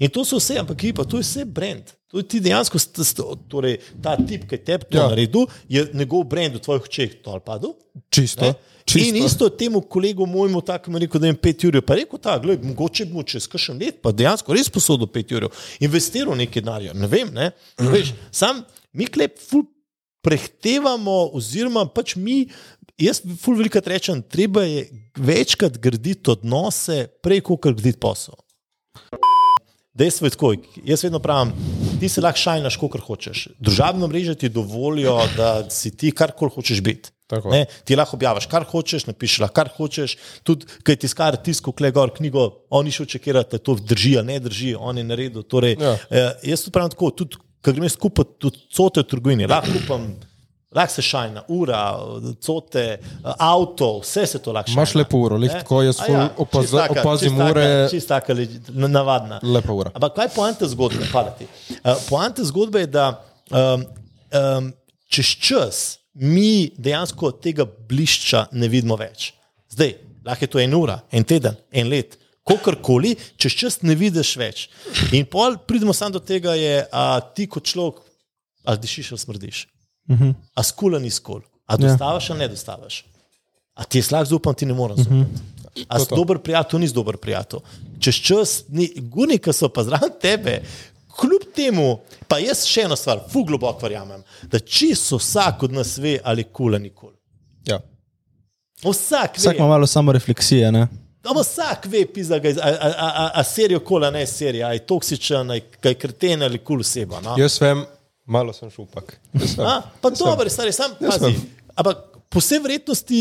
In to so vse, ampak ki pa to je vse brand. To je ti dejansko, st, st, torej, ta tip, ki je tebi to Ja. naredil, je njegov brand v tvojih očeh dol padel. Čisto. Ne? Čisto. In isto temu kolegu mojemu, tako mi rekel, da je 5 ur, pa rekel ta, gledaj, mogoče bo čez kakšen let, pa dejansko res posodil 5 ur, investiral nekaj denarja, ne vem, ne. Veš, sam mi klep ful prehtevamo, oziroma pač mi, jaz ful velikrat rečem, treba je večkrat graditi odnose, prej kot graditi posel. Dejstvo je tako, jaz vedno pravim, ti se lahko šajnaš, kot hočeš. Družabno mreže ti dovolijo, da si ti karkoli hočeš biti. Ne, ti lahko objaviš, kar hočeš, napišeš, lahko, kar hočeš. Tudi, kaj ti skar tisko, kle gor knjigo, oni še očekirajo, da to drži, ali ne drži, on je naredil. Torej, Ja. eh, jaz to pravim tako, tudi, ko grem jaz kupiti tudi cote v trgovini, lahko kupam. Lahko se šajna, ura, cote, avto, vse se to lahko. Imaš lepo uro, lih tako, jaz A ful opaz- taka- opazim taka- ure. Čisto taka, navadna. Lepa ura. Ampak kaj je poanta zgodbe? Uh, poanta zgodbe je, da um, um, čez čas mi dejansko tega blišča ne vidimo več. Zdaj, lahko je to en ura, en teden, en let, Kakorkoli, čez čas ne vidiš več. In pol pridemo samo do tega, je, a ti kot človek, a dišiš ali smrdiš. Uh -huh. A skula ni skul, a dostavaš ali ne dostavaš. A ti je slag zaupam, ti ne morem zaupati. A si dober prijatelj, nisi dober prijatelj. Čez čas, ni, guni, ki so pa zraven tebe, kljub temu, pa jaz še eno stvar, fu globoko verjamem, da čisto vsak od nas ve, ali kul ali nikul. Ja. Vsak ve. Vsak ima malo samo refleksije. Ne? Ampak vsak ve, pisa, ga, a, a, a, a, serijo kola, ne serija, a je toksičen, a je kaj kreten ali kul oseba. No? Jaz vem, malo sem šupak. Vem. A, pa dobro, stari, sam pazi. Ampak po vsej vrednosti.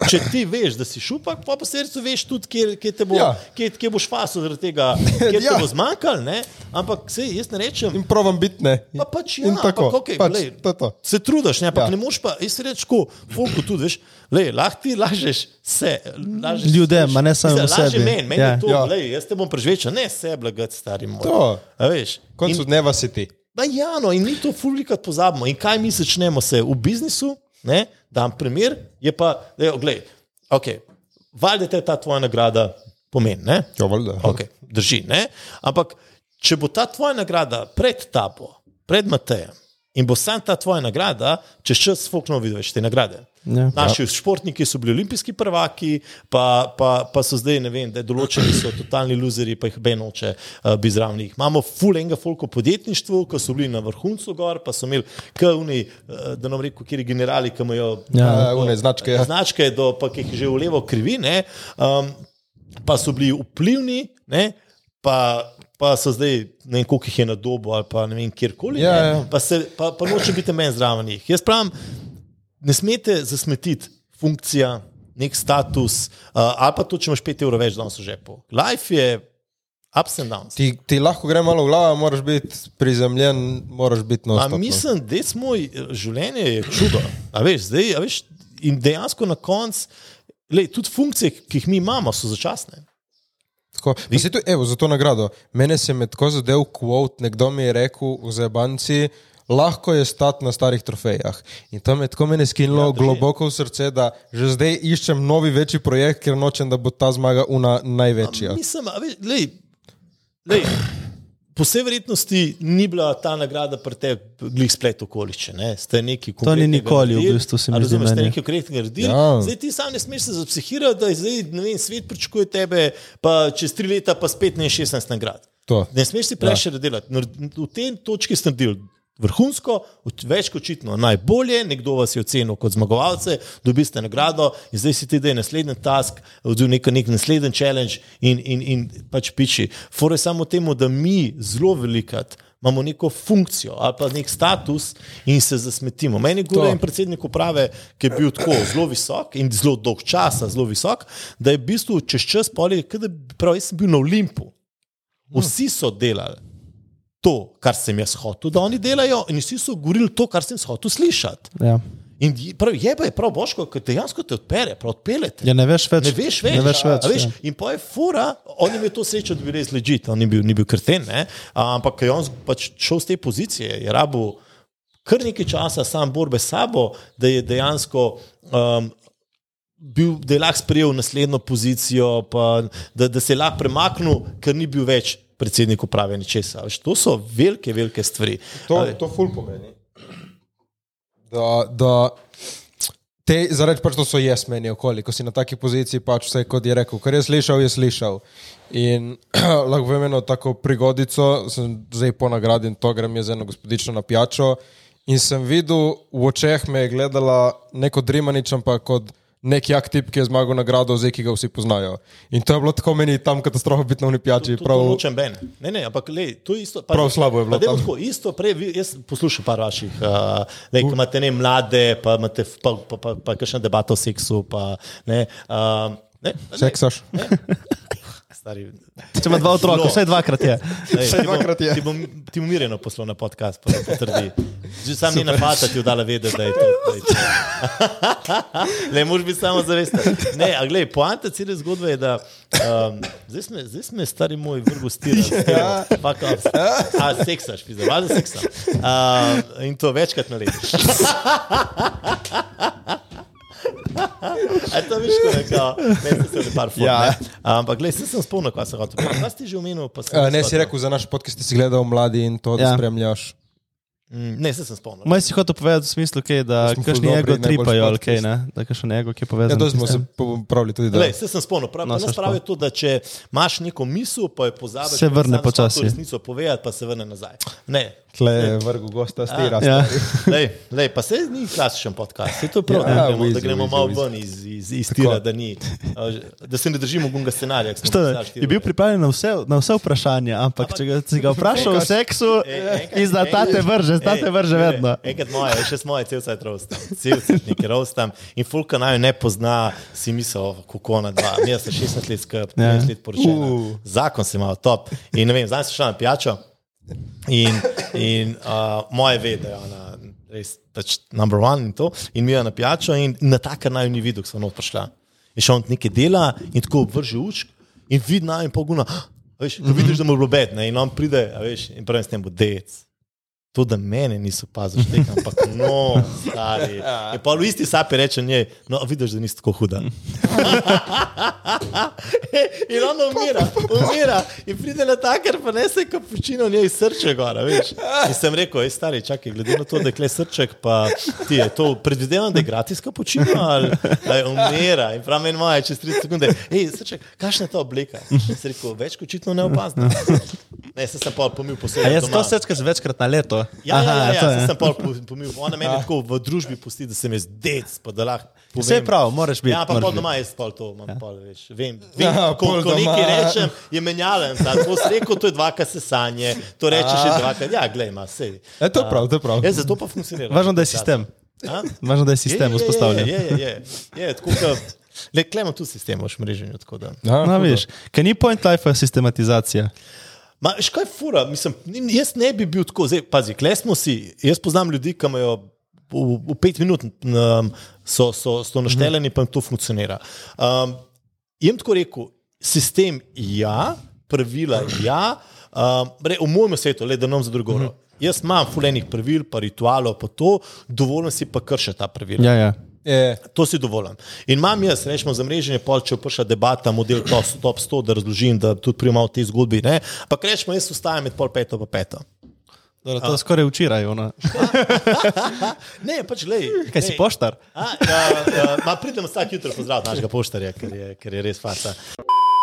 Če ti veš, da si šupak, pa po srcu veš tudi, kje, kje, te bo, ja. Kje, kje boš fasil zaradi tega, kje ja. Te bo zmanjkalo. ne. Ampak sej, jaz ne rečem. In provam biti ne. Pa pač ja, In tako. ampak, okay, pač, glej, to to. Se trudiš, ne, ampak ja. Ne moš pa, jaz rečem, tako, folku tudi, veš, lej, lahko ti lažeš se. Lažeš, Ljudem, ma ne samo lažje sebi. Meni, meni Ja. to, Ja. lej, jaz te bom prežvečal, ne sebe, lagati, stari moj. To. A veš. Koncu In- dneva si ti. Pa ja, no, in mi to fulvikrat pozabimo. In kaj mi začnemo se v biznisu, ne, dam primer, je pa, da je, gled, ok, valjda te ta tvoja nagrada pomeni, ne? Ja, valjda. Okay, drži, ne? Ampak, če bo ta tvoja nagrada pred tabo, pred Matejem, in bo sam ta tvoja nagrada, čez čas fukno vidiš te nagrade. Ja. Naši ja. športniki so bili olimpijski prvaki, pa, pa, pa so zdaj, ne vem, da določeni so totalni luzeri, pa jih benoče uh, bi zraven. Imamo full enga folko podjetništvu, ko so bili na vrhuncu gor, pa so imeli kavni, uh, da nam rekel, kjer generali, ki imajo Ja. Ja, une značke. Ja. značke, do, pa, ki jih že v levo krivi, ne, um, pa so bili vplivni, ne, pa, pa so zdaj ne vem, koliko jih je na dobu ali pa ne vem, kjerkoli. Ja, ja. Pa, se, pa, pa noče biti meni zraven njih. Jaz pravim, ne smete zasmetiti funkcija, nek status, uh, ali pa to, če imaš 5 evrov več danes v žepu. Life je ups and downs. Ti, ti lahko gre malo v glavo, moraš biti prizemljen, moraš biti no. A mislim, da je moj življenje je čudo. A veš, zdaj, a veš, in dejansko na koncu, tudi funkcije, ki jih mi imamo, so začasne. Tako, pa se tu, evo, za to nagrado. Mene se je tako zadev kvot, nekdo mi je rekel v Zebanci, lahko je stati na starih trofejah. In to me je tako mene skinilo Ja, globoko v srce, da že zdaj iščem novi večji projekt, ker nočem, da bo ta zmaga una največja. Mislim, a lej, lej, po vsej verjetnosti ni bila ta nagrada pri tebi glih splet okoliščin. Ne? Ste neki To ni nikoli, v bistvu, se mi zdi Razumeš, ste meni. nekaj konkretnega naredili. Ja. Zdaj ti sam ne smeš se zapsihirati, da zdaj, vem, svet pričakuje tebe, pa čez tri leta pa spet ne 16 nagrad. To. Ne smeš si preveč ja. delati. V tem točki ste naredili vrhunsko, več kot očitno najbolje, nekdo vas je ocenil kot zmagovalce, dobiste nagrado in zdaj si ti da je naslednji task, oziroma nek, nek naslednji challenge in, in, in pač piči. Fore samo temu, da mi zelo velikat imamo neko funkcijo ali pa nek status in se zasmetimo. Meni je en predsednik uprave, ki je bil tako zelo visok in zelo dolg časa zelo visok, da je v bistvu čez čas kot da prav, jaz sem bil na Olimpu. Vsi so delali to, kar sem jaz hotel, da oni delajo, in vsi so govorili to, kar sem hotel slišati. Ja. In prav, je pa je prav boško, ker dejansko te odpere, prav odpeljete. ja, ne veš več. Ne veš več. Ne veš več A veš, ja. in pa je fura, on je imel to srečo, da bi res ležite, on ni bil, ni bil krten, ne? A, ampak je on pač šel z te pozicije, je rabo kar nekaj časa sam borbe s sabo, da je dejansko. Um, Bil, da je lahko sprejel naslednjo pozicijo, pa, da, da se je lahko premaknil, ker ni bil več predsednik uprave ničesar. Veš, To so velike, velike stvari. To, A, to ful pomeni. Da, da te, zaradi pač to so jaz meni okoli, ko si na taki poziciji, pač vse kot je rekel, kar je slišal, je slišal. In lahko vem eno tako prigodico, sem zdaj po nagradi in to grem jaz eno gospodično na pijačo. In sem videl, v očeh me je gledala neko Drimanič, ampak kot nek jak tip, ki je zmagal nagrado, zdaj ki ga vsi poznajo. In to je bilo tako meni tam katastrofa biti na unipijači. To nočem ben. Ne, ne, ampak le, to je isto. Prav slabo je bilo pa. Tako, isto, prej, jaz poslušam par vaših, uh, le, ki imate ne mlade, pa imate f- pa, pa, pa, pa kakšna debata o seksu. Pa, ne, uh, ne, ne, Seksaš? Stari, Če ima dva otroka, vsaj dvakrat je. Vsaj dvakrat je. Ti bom, ti bom mirjeno poslal na podcast, pa potrdi. Že sam ni napata ti vdala vedeti, da je to. Da je to. Le, moraš biti samo zavesten. Ne, a glej, poanta cele zgodbe je, da um, zdaj, sme, zdaj sme stari moj vrgo stirali. Ja. Fuck off. A, seksaš, pizda, valjda seksam. Uh, in to večkrat na leto. A to veš, ko je kao, ne, se je par fotov. Ja. Ampak, gledaj, se sem spomnil, kaj sem hotel. Kaj si že omenil? Uh, ne, si rekel za naš podcast, ti si gledal mladi in to, da Ja. spremljaš. Mm, Ne, se sem spomnil. Moj si hotel povedati v smislu, okay, da kakšni ego tripajo, ali kaj, ne? Da kakšen ego, ki je povezan. Ja, to smo se pravili tudi, da Lej, se sem spomnil, prav, No, saj pravi to, da če imaš neko misel, pa jo pozabiš, Se vrne počasi. resnico povedati, pa se vrne nazaj. Ne. Tle je vrgu gosta stira. Ja. Lej, lej, pa se ni klasičen podcast, se to je prav, Ja, ja, da gremo, easy, da gremo malo ven iz, iz, iz tira, da, ni, a, da se ne držimo gunga scenarija. Šta, je bil ure. pripravljen na vse, na vse vprašanja, ampak če ga, si ga vprašal o seksu, E, enkrat- in da ta te vrže, ta te vrže ne, ne, vedno. Enkrat moje, še s moje, cel cajt rostam, cel cajt nekaj rostam. In Fulka naj ne pozna, si misel, kako na dva. Mi smo 16 let skupaj, 13 let poročena. Uh. Zakon se ima top. In ne vem, zdaj sem šel na pijačo in, in uh, moje ve, da je ona res pač number one in to. In mi je na pijačo in na takar naj ni videl, ko sem not prišla. In še on nekaj dela in tako vrže učk in vidi naj in poguna. Veš, ko vidiš, da mu je bilo bedne in on pride, veš, in pravi s tem bo dec. To, da mene niso pazili, tega, ampak no, stari. In pa v isti sapi reče njej, no, vidiš, da nisi tako huda. in on umira, umira. In pride na taker, pa ne se kapučino njej srče gora, veš. In sem rekel, ej, stari, čakaj, glede na to, da je kle srček, pa ti je to predvidevam, da je gratis kapučino ali da je umira. In prav meni moje, čez 30 sekunde, hej, srček, kakšna je ta oblika? Sem rekel, več kot očitno ne opazno. Ne, se sem pa pomil posebej. je to secka z večkrat na leto? Ja, ja, ja, ja, to ja sem pol po- pomil. Ona meni tako v družbi pusti, da sem jaz dec, pa da lahko. povem. Vse je prav, moraš biti. Ja, pa pol doma jaz pol to, imam pol, veš. Vem, vem Ja, ko, ko nekaj rečem, je menjalen. To si rekel, to je dvakrat sesanje, to rečeš še dvakrat. Ja, glej, ima vse. E, to je prav, to je prav. Ja, zato pa funkcionira. Važno, da je sistem. A? Važno, da je sistem Je, je, vzpostavljen. Je, je, je, je, je tako. Le, klemo tu sistem v mreženju. da. Ja, No, hudo. viš, kaj ni point life sistematizacija. Ma, veš, kaj je fura? Mislim, jaz ne bi bil tako, zdaj, pazi, kle smo si. Jaz poznam ljudi, ki imajo v, v pet minut um, so, so, so našteljeni, pa jim to funkcionira. Um, jem tako rekel, sistem ja, pravila ja, um, re, v mojem svetu, le da nam za drugo. Jaz imam fulejnih pravil, pa ritualov, pa to, dovoljno si pa kršiti ta pravila. Ja, ja. Je, To si dovolim. In imam jaz, rečemo, za mreženje, pol, če vpraša debata, model top, top 100, da razložim, da tudi prijemam v tej zgodbi. Ne? Pa rečemo, jaz ostajam med pol peto in peto. Dobro, to je skoraj včeraj. Ne, pač lej. Kaj si poštar? A, ja, ja, ma pridem vsak jutro pozdraviti našega poštarja, ker je, ker je res faca.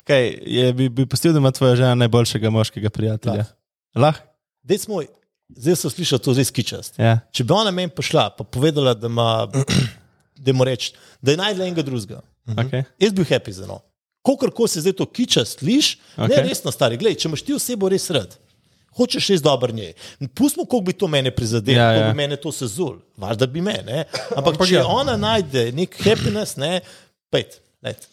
Kaj, je, bi, bi pustil, da ima tvoja žena najboljšega moškega prijatelja? Lah. Dej smo, zdaj sem slišal to res kičast. Ja. Če bi ona meni prišla, pa povedala, da ima, da mu reči, da je najdla enega drugega. Okay. Jaz bi bil happy za no. Kolikor se zdaj to kiča, sliš, okay. ne resno, stari. Glej, če imaš ti osebo res rad, hočeš res dobro njej. Pustimo, koliko bi to mene prizadelo, Ja, ja, koliko bi mene to sezul, važda bi me. Ne? Ampak Ampak če ja. ona najde nek happiness, ne, pet. let.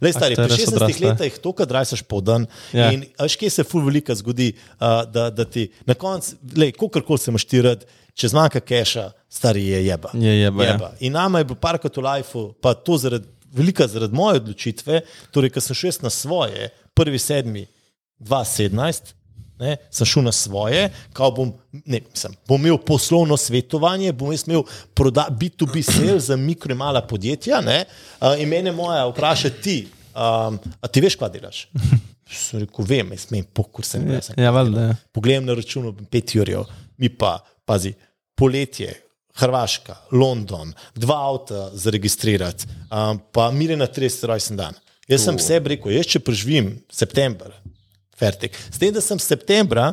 Lej, stari, pri res 16 odrasla. letih to, kar drajsaš po dan. Ja. In veš, kje se ful velika zgodi, uh, da, da ti na koncu, kolikor se imaš ti rad, če zmanjka keša, stari je jeba. Je jeba, ja. In nama je bilo parkrat v lifeu, pa to zaradi, velika zaradi moje odločitve, torej, ker sem šel na svoje, prvi sedmi, 2017. Ne, sem šel na svoje, kao bom, ne, mislim, bom imel poslovno svetovanje, bom imel proda- B2B sales za mikro in mala podjetja. Ne, uh, in mene moja vpraša ti, um, a ti veš, kaj delaš? Sem rekel, vem, jaz smem pokur se ne vem. Ja, valjda. Ja. Pogledam na računu 5 ur, mi pa, pazi, poletje, Hrvaška, London, dva avta zaregistrirati, um, pa mire na 30 rojsten dan. Jaz sem sebi rekel, jaz če preživim september, fertik. S tem, da sem septembra,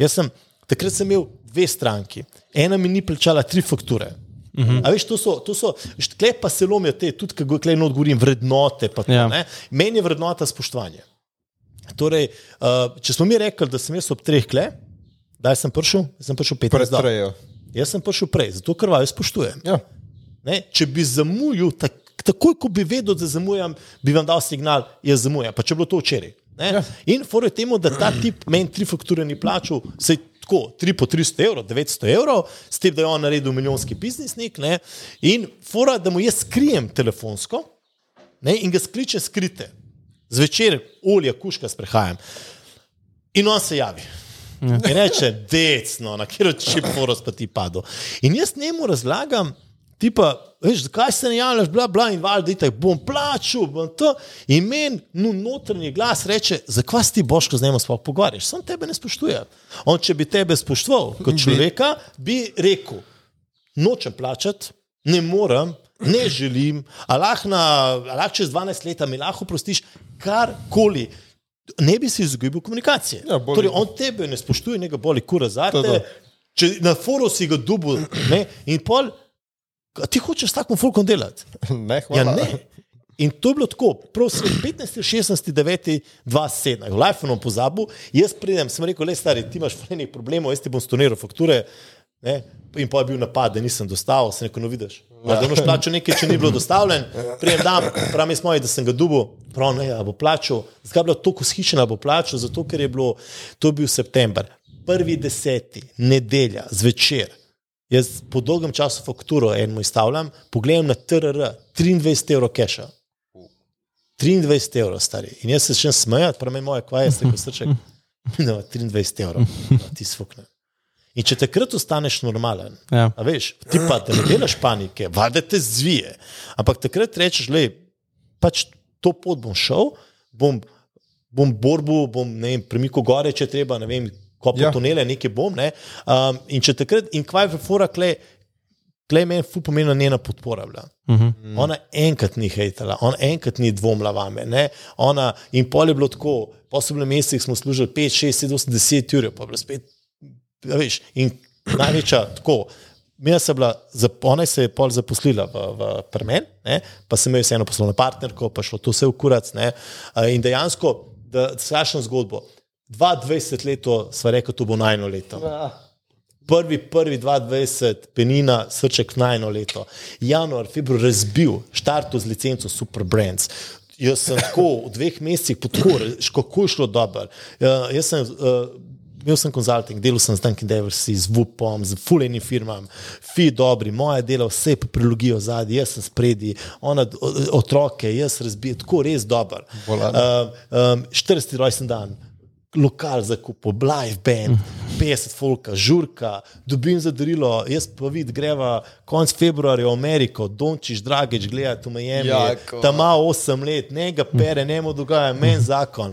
jaz sem, takrat sem imel dve stranki, ena mi ni plačala tri fakture. Uh -huh. A veš, to so, to so štkle pa se lomijo te, tudi kako klej not govorim, vrednote. To, Ja. ja. Meni je vrednota spoštovanje. Torej, uh, če smo mi rekli, da sem jaz ob treh kle, da sem prišel, sem prišel 15 dni. Jaz sem prišel prej, zato ker vaju spoštujem. Ja. Ne? Če bi zamujal, tak, takoj ko bi vedel, da zamujam, bi vam dal signal, jaz zamujam. Pa če je bilo to včeraj. Ja. In fore temu, da ta tip meni tri fakture ni plačal, se tako, tri po 300 evrov, 900 evrov, s tem, da je on naredil milijonski biznisnik. Ne? In fora, da mu jaz skrijem telefonsko ne? in ga skliče skrite. Zvečer olje, kuška sprehajam. In on se javi. In reče, decno, na kjer čip moraš pa ti padel. In jaz njemu razlagam, ti pa, veš, zakaj se ne javljaš, bla, bla, in valjda, da bom plačal, bom to. In meni no, notranji glas reče, zakaj si ti boško z njim sploh pogovarjaš, sam tebe ne spoštuje. On, če bi tebe spoštoval kot človeka, bi rekel, nočem plačati, ne morem, ne želim, a lahko na- čez 12 let mi lahko prostiš karkoli. Ne bi si izgubil komunikacije. Ja, torej, on tebe ne spoštuje, ne ga boli kura To, zate. to. Če na foru si ga dubu, ne, in pol, ti hočeš s takim fulkom delati. Ne, Ja, hvala. ne. In to je bilo tako, prosim, 15, 16, 9, 27, v iPhonu pozabil, jaz pridem, sem rekel, le stari, ti imaš nekaj problemov, jaz ti bom stoniral fakture. Ne? In pa je bil napad, da nisem dostavil, se neko vidiš. Da boš plačal nekaj, če ni bilo dostavljen, prijem dan, pravi smo, da sem ga dubil, prav ne, a bo plačal. Zakaj je bilo tako shišena, bo plačal? Zato, ker je bilo, to je bil september, prvi deseti, nedelja, zvečer. Jaz po dolgem času fakturo enemu izstavljam, pogledam na TRR, 23 evrov keša. 23 evrov, stari. In jaz se še smejati, pravi moje, kvaj je, rekel srček. No, 23 evrov, ti svukne. In če takrat ostaneš normalen, Ja. a veš, ti pa da ne delaš panike, valjda te zvije. Ampak takrat rečeš, le, pač to pot bom šel, bom, bom borbu, bom ne vem, premikal gore, če treba, ne vem, kopo Ja. tunele, nekaj bom. Ne? Um, in če takrat, in kvaj v fora, kle, kle meni fu pomeni njena podpora. Bila. Uh -huh. Mm. Ona enkrat ni hejtala, ona enkrat ni dvomila vame. Ne? Ona, in pol je bilo tako, po posebnem mesecih smo služili 5, 6, 7, 8, 10 ur, pa je bilo spet, ja, veš, in največja tako. Mina se bila, zap- ona se je pol zaposlila v, v Permen, ne? pa sem imel vseeno poslovno partnerko, pa šlo to vse v kurac. Ne? In dejansko, da strašno zgodbo. 22 let sva rekla, to bo najno leto. Prvi, prvi 22, penina, srček najno leto. Januar, februar razbil, štartu z licenco Super Brands. Jaz sem tako v dveh mesecih podporil, kako je šlo dobro. Uh, jaz sem. Uh, Imel sem konzulting, delal sem z Dunkin' Daversi, z VUPom, z fulejnim firmam, fi dobri, moje delo, vse papirologijo zadnji, jaz sem spredi, ona otroke, jaz razbijem, tako res dober. Bolano. Um, um, 40 rojsten dan, lokal za kupo, live band, 50 folka, žurka, dobim za darilo, jaz pa vid, greva konec februarja v Ameriko, Dončiš, Dragič, gledati v Miami, Jako. tam ima 8 let, ne ga pere, ne mu dogaja, men zakon.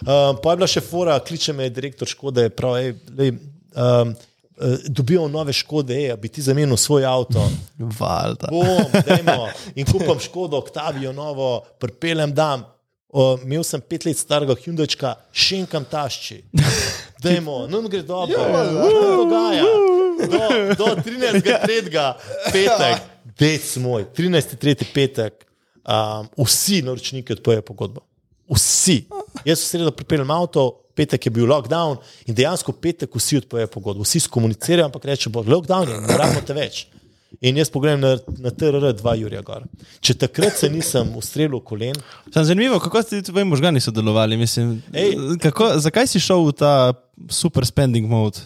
Um, pa je bila še fora, kliče me direktor Škode, pravi, lej, um, uh, dobijo nove Škode, ej, bi ti zamenil svoj avto. Valjda. Bom, dajmo. In kupam škodo, Octavio novo, pripeljem dam. O, imel sem pet let starega Hyundaička, še enkam tašči. Dajmo, nam gre dobro, kaj se dogaja. Do, do 13. petek, dec moj, 13. tretji petek, um, vsi naročniki odpovejo pogodbo. Vsi. Jaz sem sredo pripeljem avto, petek je bil lockdown in dejansko petek vsi odpovejo pogodbo. Vsi skomunicirajo, ampak reče, bo lockdown je, ne rabimo te več. In jaz pogledam na, na TRR 2 Jurija Gor. Če takrat se nisem ustrelil kolen, Sem zanimivo, kako ste tvoji možgani sodelovali. Mislim, Ej. kako, zakaj si šel v ta super spending mode?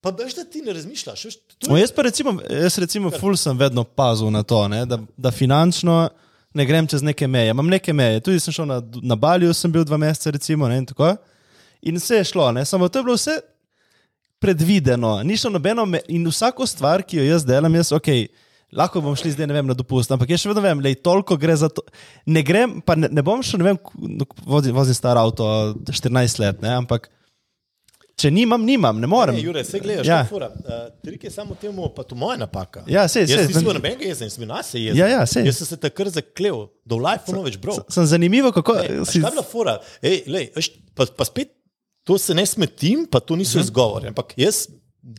pa veš, da ti ne razmišljaš. Veš, No, je, jaz pa recimo, jaz recimo ful sem vedno pazil na to, ne, da, da finančno ne grem čez neke meje. Imam neke meje. Tudi sem šel na, na Balju, sem bil dva meseca, recimo, ne, in tako. In vse je šlo, ne, samo to je bilo vse predvideno, ni šlo nobeno me, in vsako stvar, ki jo jaz delam, jaz, ok, lahko bom šli zdaj, vem, na dopust, ampak jaz še vedno vem, da toliko gre za to. Ne grem, pa ne, ne bom šel, ne vem, k- vozim, vozim star avto 14 let, ne, ampak če nimam, nimam, ne morem. ne, Jure, se gledaš, Ja. fura. Uh, trik je samo temu, pa to moja napaka. Ja, sej, Jaz sej, nisem sem- bil nobenega jezen, sem nas jezen. Ja, ja, sej. Jaz sem se takrat zaklev, da v life noveč bro. Sem zanimivo, kako Ej, si. Kaj bila fora? Ej, lej, veš, pa, pa spet to se ne smetim, pa to niso izgovori. Ampak jaz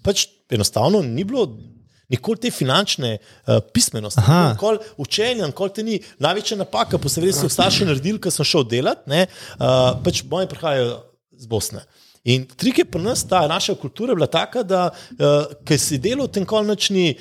pač enostavno ni bilo. Nikoli te finančne uh, pismenosti, nikoli učenja, nikoli te ni. Največja napaka, po severju so starši naredili, ker sem šel delat, ne, uh, pač moji prihajajo z Bosne. In trik je pri nas, ta naša kultura je bila taka, da uh, ker si delal v tem kolnočni,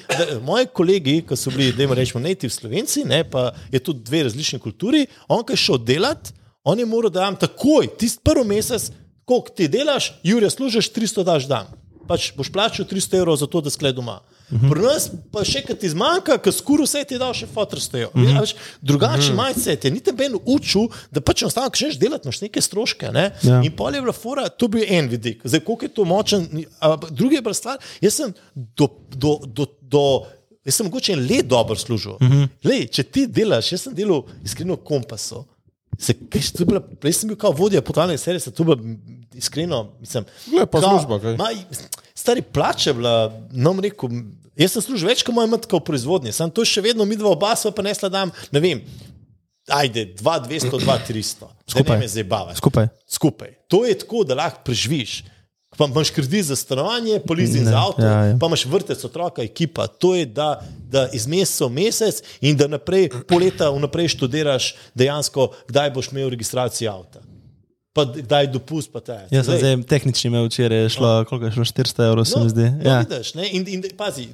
moji kolegi, ki so bili, da jim rečemo, native slovenci, ne, pa je tudi dve različni kulturi, on, ki je šel delat, on je moral, da dam takoj, tisti prvi mesec, koliko ti delaš, Jurija, služiš 300 daš dan. Pač boš plačal 300 evrov za to, da skled doma. Pri nas pa še kaj ti zmanjka, ker skoro vse ti dal še fotorstejo. Mm -hmm. Drugačen mindset je, niti ben učil, da pač enostavno, če želiš delati, imaš neke stroške. Ne? Ja. In pol je bila fora, to bil en vidik. Zdaj, koliko je to močen, ni- a drugi je bila stvar, jaz sem do, do, do, do jaz sem mogoče en let dobro služil. Uh -huh. Lej, če ti delaš, jaz sem delal iskreno v kompasu. Se, kaj, je bila, prej sem bil kao vodja potalne serije, se to bilo iskreno, mislim. Pa kao, služba, kaj. Ma, stari plače bila, nam rekel, jaz sem služil več, kot moj mat, kot v proizvodnji, sem to še vedno, mi dva oba sva pa nesla dam, ne vem, ajde, 200, 200, 300. Skupaj. Me zabavaš. Skupaj. Skupaj. To je tako, da lahko preživiš. Pa imaš kredit za stanovanje, polizin za avto, ja, ja. pa imaš vrtec, otroka, ekipa. To je, da, da iz meseca v mesec in da naprej, pol leta vnaprej študiraš dejansko, kdaj boš imel registracijo avta. Pa kdaj dopust, pa te. Jaz sem zdaj tehnični imel včeraj, šlo, koliko je šlo, 400 evrov, se mi zdi. No, Ja. vidiš, ne? in, in pazi,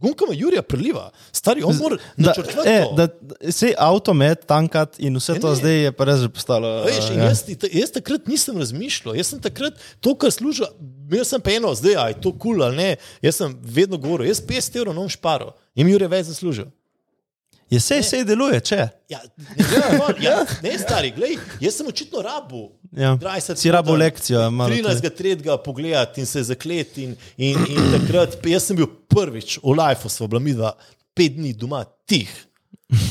gumka me Jurija preliva, stari, on mora načrtovati. e, da, se avtomet, tankat in vse to ne. zdaj je pa res že postalo. Veš, ja. jaz, jaz takrat nisem razmišljal, jaz sem takrat to, kar služil, imel sem pa eno, zdaj a je to kul cool ali ne. Jaz sem vedno govoril, jaz 50 evrov nom šparo in je več zaslužil. Je sej, sej deluje, če. Ja, ne, ja, ja, ne, stari, glej, jaz sem očitno rabu. Ja. 20 Si minut, lekcijo, malo 13. tretjega pogledati in se zaklet. In, in, in takrat, jaz sem bil prvič v Lifeu, smo bila midva pet dni doma tih.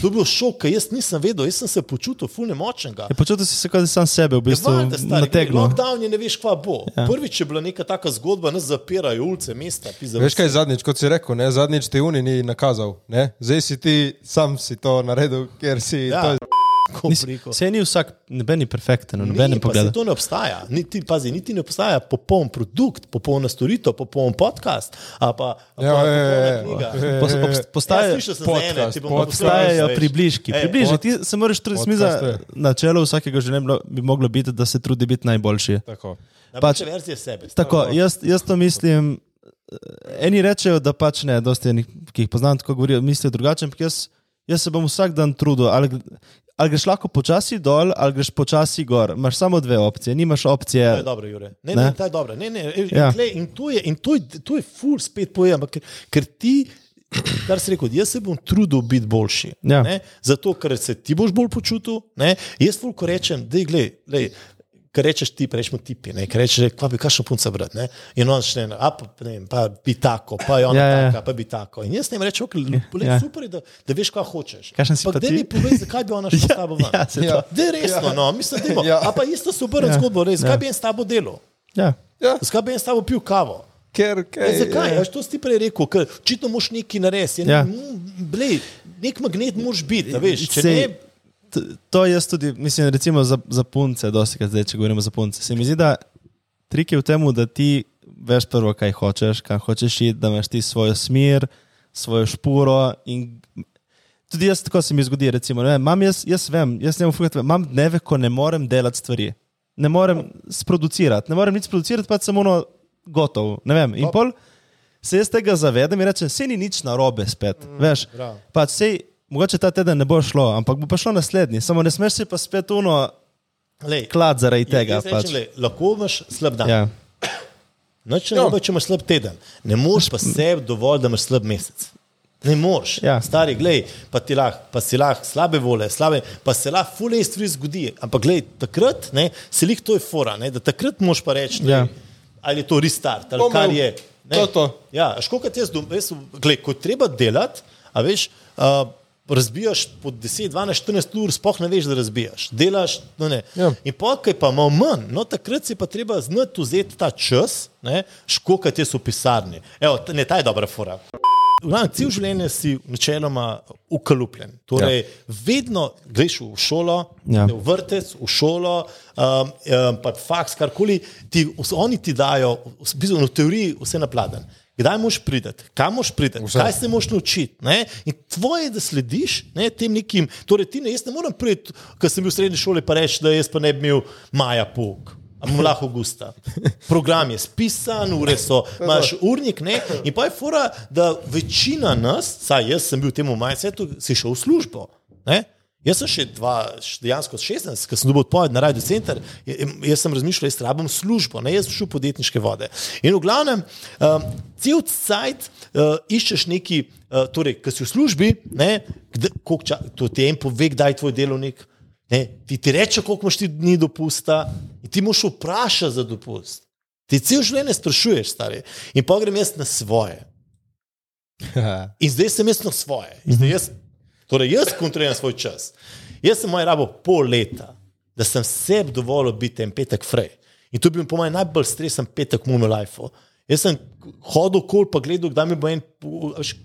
To je bil šok, ker jaz nisem vedel, jaz sem se počutil fulne močnega. Je počutil si se, kot da sam sebe v bistvu stari, glej, nategnil. Lockdown je ne veš, kva bo. Ja. Prvič je bila neka taka zgodba, nas zapirajo ulice, mesta. Veš kaj je zadnjič, kot si rekel, ne? zadnjič te Uni ni nakazal, ne? zdaj si ti sam si to naredil, ker si. Ja. To je. Sej ni vsak, noben ni perfekten, pa pogledu. saj To ne obstaja. Niti, pazi, niti ne obstaja popoln produkt, popolna storitev, popoln podcast. a Pa, a pa Ja, ja, ja, popolna ja. knjiga. Pos- obst- Postaje, Ja, pa veš. približki. Ej, približki. Ti se moraš truditi, podcast smiza, je. na čelu vsakega življenja bi moglo biti, da se trudi biti najboljši. tako. Pač, pač- verzije sebe. Tako, jaz, jaz to mislim. eh, Eni rečejo, da pač ne, dosti enih, ki jih poznam, tako govorijo, mislijo drugače, ampak jaz, jaz se bom vsak dan trudil. Ali, ali greš lahko počasi dol, ali greš počasi gor. Imaš samo dve opcije, nimaš To je opcije. dobro, Jure. Ne, Ne? ne, to je dobro. Ne, ne, ja. Ja. glej, in to je, in to je, to je ful spet pojem, ker, ker ti. Kar si rekel, jaz se bom trudil biti boljši. Ja. Ne? Zato, ker se ti boš bolj počutil. Ne? Jaz fulko rečem, da je, gledaj, kar rečeš ti, rečemo tipi, ne? kar rečeš, kva bi kašno punca brati. Ne? In on še ne, a pa, ne vem, pa bi tako, pa je ona Ja, ja, ja. taka, pa bi tako. In jaz ne rečem, ok, Ja. ja. super je, da, da veš, kaj hočeš. Kakšen si Pa pa ti? mi povej, zakaj bi ona šla s tabo ven. Ja, se Ja. Da je resno, no, mislim, da je. Ja. A pa isto so obrnili Ja. ja. zgodbo, res, Ja. zakaj bi en s tabo delal? Ja. Ja, Zakaj bi en s tabo pil kavo? ker, kaj, E, zakaj? ja. Ja. To si prej rekel, ker očitno moš nekaj narediti. Ja. Ja. Nek magnet moraš biti. Če ne, To jaz tudi, mislim, recimo za, za punce, dosti krat zdaj, če govorimo za punce. Se mi zdi, da trik je v tem, da ti veš prvo, kaj hočeš, kam hočeš iti, da imaš ti svojo smer, svojo špuro. In tudi jaz, tako se mi zgodi, recimo, ne, imam jaz, jaz vem, jaz ne vem, imam dneve, ko ne morem delati stvari. Ne morem sproducirati, ne morem nič sproducirati, pa samo ono gotov. Ne vem. In pol se jaz tega zavedam in rečem, se ni nič narobe spet. Mm, veš, bravo. pač sej, mogoče ta teden ne bo šlo, ampak bo pa šlo naslednji. Samo ne smeš si pa spet uno lej, klad zaradi tega. rečem, Pač. lej, lahko imaš slab dan. Ja. Noč ne bo, če imaš slab teden. Ne moreš pa sebi dovolj, da imaš slab mesec. Ne moreš. Ja. Stari, glej, pa ti lahko, pa si lahko slabe vole, slabe, pa se lahko fulej stvari zgodi. Ampak glej, takrat ne, se lih to je fora, ne, da takrat moš pa reči, Ja. ja. ali je to restart, ali kar je. Ne. To, to. Ja, škokat jaz, dom- jaz gled, ko je treba delati, a veš, uh, razbijaš po 10, 12, 14 ur, spoh ne veš, da razbijaš. Delaš, no ne. Ja. In pa, kaj pa malo manj, no takrat si pa treba znati vzeti ta čas, ne, škokat jaz v pisarni. Evo, ne, ta je dobra fora. V glavnem, Cel življenje si načeloma ukalupljen. Torej, ja. vedno greš v šolo, Ja. v vrtec, v šolo, um, um, pa faks, karkoli, ti, oni ti dajo, v bistvu, v teoriji, vse na pladen. Kdaj moš priti, kam moš priti, Vse. kaj se moš naučiti. Ne? In tvoje, da slediš ne, tem nekim. Torej, ti ne, jaz ne morem priti, ker sem bil v srednji šoli, pa reči, da jaz pa ne bi imel maja pouk. Ampak lahko augusta. Program je spisan, ure so, imaš urnik, ne? In pa je fora, da večina nas, saj jaz sem bil v tem majsetu, si šel v službo. Ne? Jaz sem še dva, dejansko 16, ko sem dobil odpoved na Radio Center, jaz sem razmišljal, jaz rabim službo, ne jaz šel podjetniške vode. In v glavnem, um, cel cajt uh, iščeš neki, uh, torej, ki si v službi, ne, kd, koliko ča, to ti en pove, kdaj je tvoj delovnik, ne, ti ti reče, koliko imaš ti dni dopusta in ti moš vprašati za dopust. Ti cel življenje sprašuješ, stari. In pa grem jaz na svoje. In zdaj sem jaz na svoje. In Zdaj jaz, torej jaz kontroliram svoj čas. Jaz sem moj rabo pol leta, da sem sebi dovolil biti en petek frej. In to bi bil po mojem najbolj stresen petek v mojem lifeu. Jaz sem hodil kol pa gledal, kdaj mi bo en. Veš,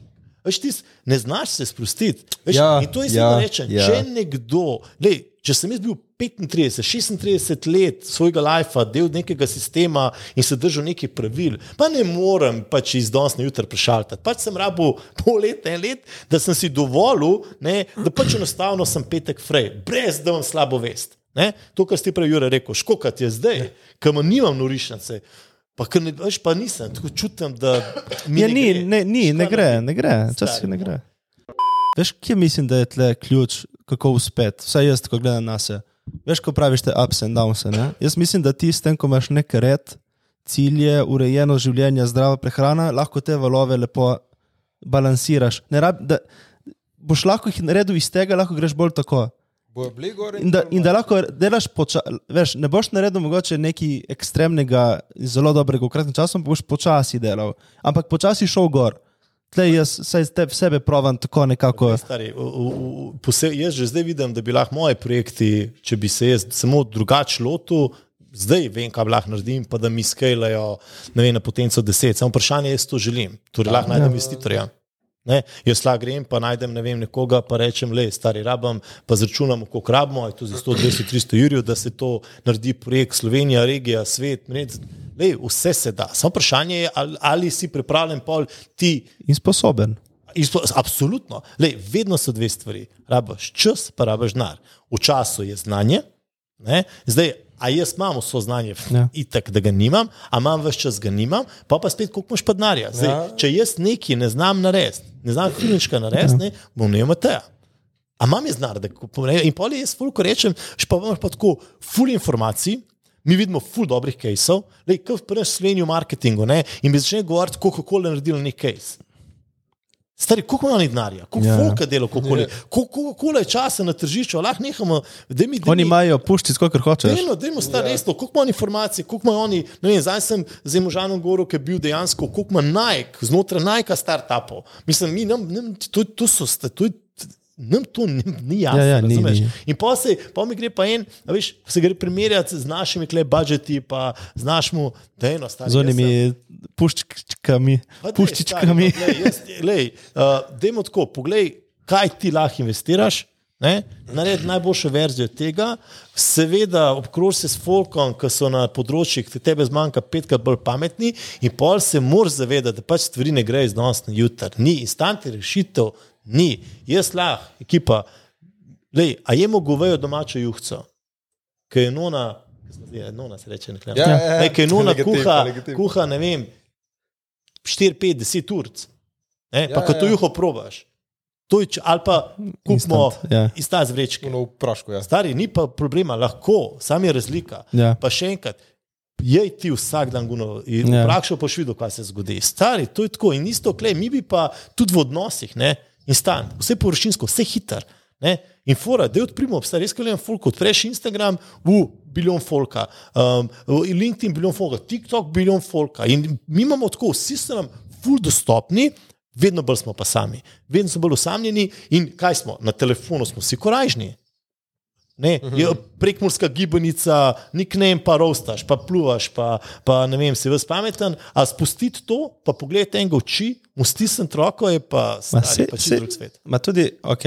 veš, ti ne znaš se sprostiti. Veš, Ja, in to je ja, ja, rečem. ja. Če nekdo, lej, če sem jaz bil 35, 36 let svojega lajfa, del nekega sistema in se držal nekih pravil, pa ne morem pač iz danes na jutro prešaltati. Pač sem rabil pol leta, en let, da sem si dovolil, ne, da pač enostavno sem petek frej, brez da imam slabo vest. Ne? To, kar ste prej Jure rekel, škokat je zdaj, ker imam nimam norišnice. Pa, ne, veš, pa nisem, tako čutim, da mi Ja, ne ni, gre. ne, ni, ne gre, ne gre, včasih ne no. gre. Veš, kje mislim, da je tle ključ, kako uspeti, vsaj jaz, ko gledam na sebe. Veš, ko praviš te ups and downs. Ne? Jaz mislim, da ti s tem, ko imaš nek red, cilje, urejeno življenje, zdrava prehrana, lahko te valove lepo balansiraš. Ne Rab, da, boš lahko jih naredil iz tega, lahko greš bolj tako. In da, in da lahko delaš počasi, ne boš naredil mogoče nekaj ekstremnega, zelo dobrega v kratkem času, boš počasi delal. Ampak počasi šel gor. Tlej jaz saj te sebe provam tako nekako. Stari, v, v, v, pose, jaz že zdaj vidim, da bi lahko moji projekti, če bi se jaz samo drugače lotil, zdaj vem, kaj lahko naredim, pa da mi skalajo na potenco 10. Samo vprašanje je, jaz to želim. Torej, lahko najdem investitorja. Ne? Jaz lahko grem, pa najdem ne vem, nekoga, pa rečem, le, stari rabam, pa zračunamo, koliko rabimo, je to za 100, 200, 300 jurjev, da se to naredi projekt Slovenija, regija, svet. Lej, vse se da. Samo vprašanje je, ali, ali si pripravljen pol ti In sposoben. Izpo, absolutno. Lej, vedno so dve stvari. Rabaš čas, pa rabaš denar. V času je znanje, ne? zdaj, a jaz imam vso znanje, Ja. itak, da ga nimam, a imam več čas, ga nimam, pa pa spet, koliko imaš pa denarja. Zdaj, Ja. Če jaz nekaj ne znam narediti, ne znam klinička narediti, ja. ne, bom ne imel tega. A imam jaz denar, da kupim. In pol jaz fulko rečem, še pa imaš pa tako ful informacij. Mi vidimo ful dobrih caseov, kot pri nas Sloveniji v marketingu, ne? in bi začeli govoriti, kako je naredil nek case. Stari, koliko ima oni denarja, koliko Ja. yeah. folka dela, koliko yeah. koliko, koliko je časa na tržišču, lahko nehamo, da mi Oni imajo pušči, skoro hočeš. Dejmo, dejmo stari resno, koliko ima on informacij, koliko ima oni. Ne vem, zdaj sem z Možanom Goro, ki je bil dejansko, koliko ima Nike, znotraj Nike startupov. Mislim, mi nam, nam to, to so, to je. Nam to ni, ni jasno. Ja, ja, ni, ni. In pa se, pa mi gre pa en, veš, se gre primerjati z našimi klej budžeti, pa z našimi, da eno stari. Z onimi puščkami. Puščičkami. no, uh, Dajmo tako, poglej, kaj ti lahko investiraš. ne, Naredi najboljšo verzijo tega, seveda obkrož se s folkom, ki so na področjih, ki tebe zmanjka petkrat bolj pametni, in pol se moraš zavedati, da pač stvari ne grejo iz danes na jutr. Ni instantnih rešitev, ni. Jaz lahko, ekipa, lej, a jemo govejo domačo juhco, ki je nona, nona se reče, nekaj. Ja, ja, ja. Ne, ki je nona Legitimno, kuha, legitimno. kuha, ne vem, 4, 5, 10 ur. Ne, Ja, pa ko ja, to ja. juho probaš. To je, ali pa kupimo ja. iz ta zvečke. No, prašku, ja. Stari, ni pa problema, lahko, sam je razlika. Ja. Pa še enkrat, jej ti vsak dan guno in Ja. ja. prakšo boš videl, kaj se zgodi. Stari, to je tako in isto, klej, mi bi pa tudi v odnosih, ne, instant, vse površinsko, vse hiter. Ne? In fora, da odprimo, stari, res gledam folk, odpreš Instagram, v bilijon folka, um, LinkedIn bilijon folka, TikTok bilijon folka. In mi imamo tako, vsi so nam ful dostopni, vedno bolj smo pa sami, vedno smo bolj osamljeni in kaj smo, na telefonu smo vsi korajžni. Ne, je prekmorska gibanica, nickname pa rostaš, pa pluvaš, pa, pa ne vem, si ves pameten, a spustiti to, pa pogledati enega oči, mu stisniti roko, je pa Ma stari, se- pa se- čist drug svet. Ma tudi, ok,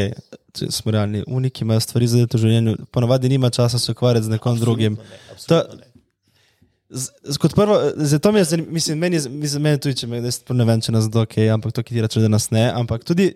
če smo realni, uniki imajo stvari za to življenje, ponovadi nima časa se ukvarjati z nekom drugim. Ne, To, absolutno z, z, kot prvo, zato mi je mislim, meni, mislim, meni tudi, če me ne vem, če nas do ok, ampak to, ki ti reče, da nas ne, ampak tudi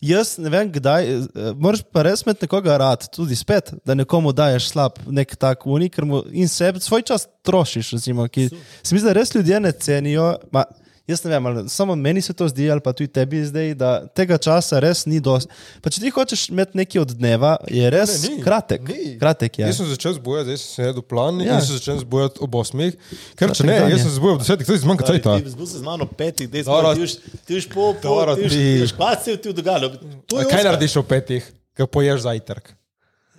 jaz ne vem, kdaj, eh, moraš pa res imeti nekoga rad, tudi spet, da nekomu daješ slab nek tak unik, in sebi svoj čas trošiš, recimo, ki se mi zdi, da res ljudje ne cenijo. Ma, Jaz ne vem, ali samo meni se to zdi, ali pa tudi tebi zdaj, da tega časa res ni dosti. Pa če ti hočeš imeti nekaj od dneva, je res Ne, ni, kratek. ni. Kratek je. Jaz sem začel zbujati, zdaj sem se naredil plan Ja. ja. in sem začel zbujati ob osmih. Ker če ne, dan je. jaz sem zbujal ob desetih, to je zmanjka Stari, cajta. Ti zbuzi z mano petih, dej Dobro. ti už, ti už po, po, Dobro, ti už, ti- ti už kvat se je ti dogajalo. To je Kaj Oskar. narediš ob petih, ko poješ zajtrk?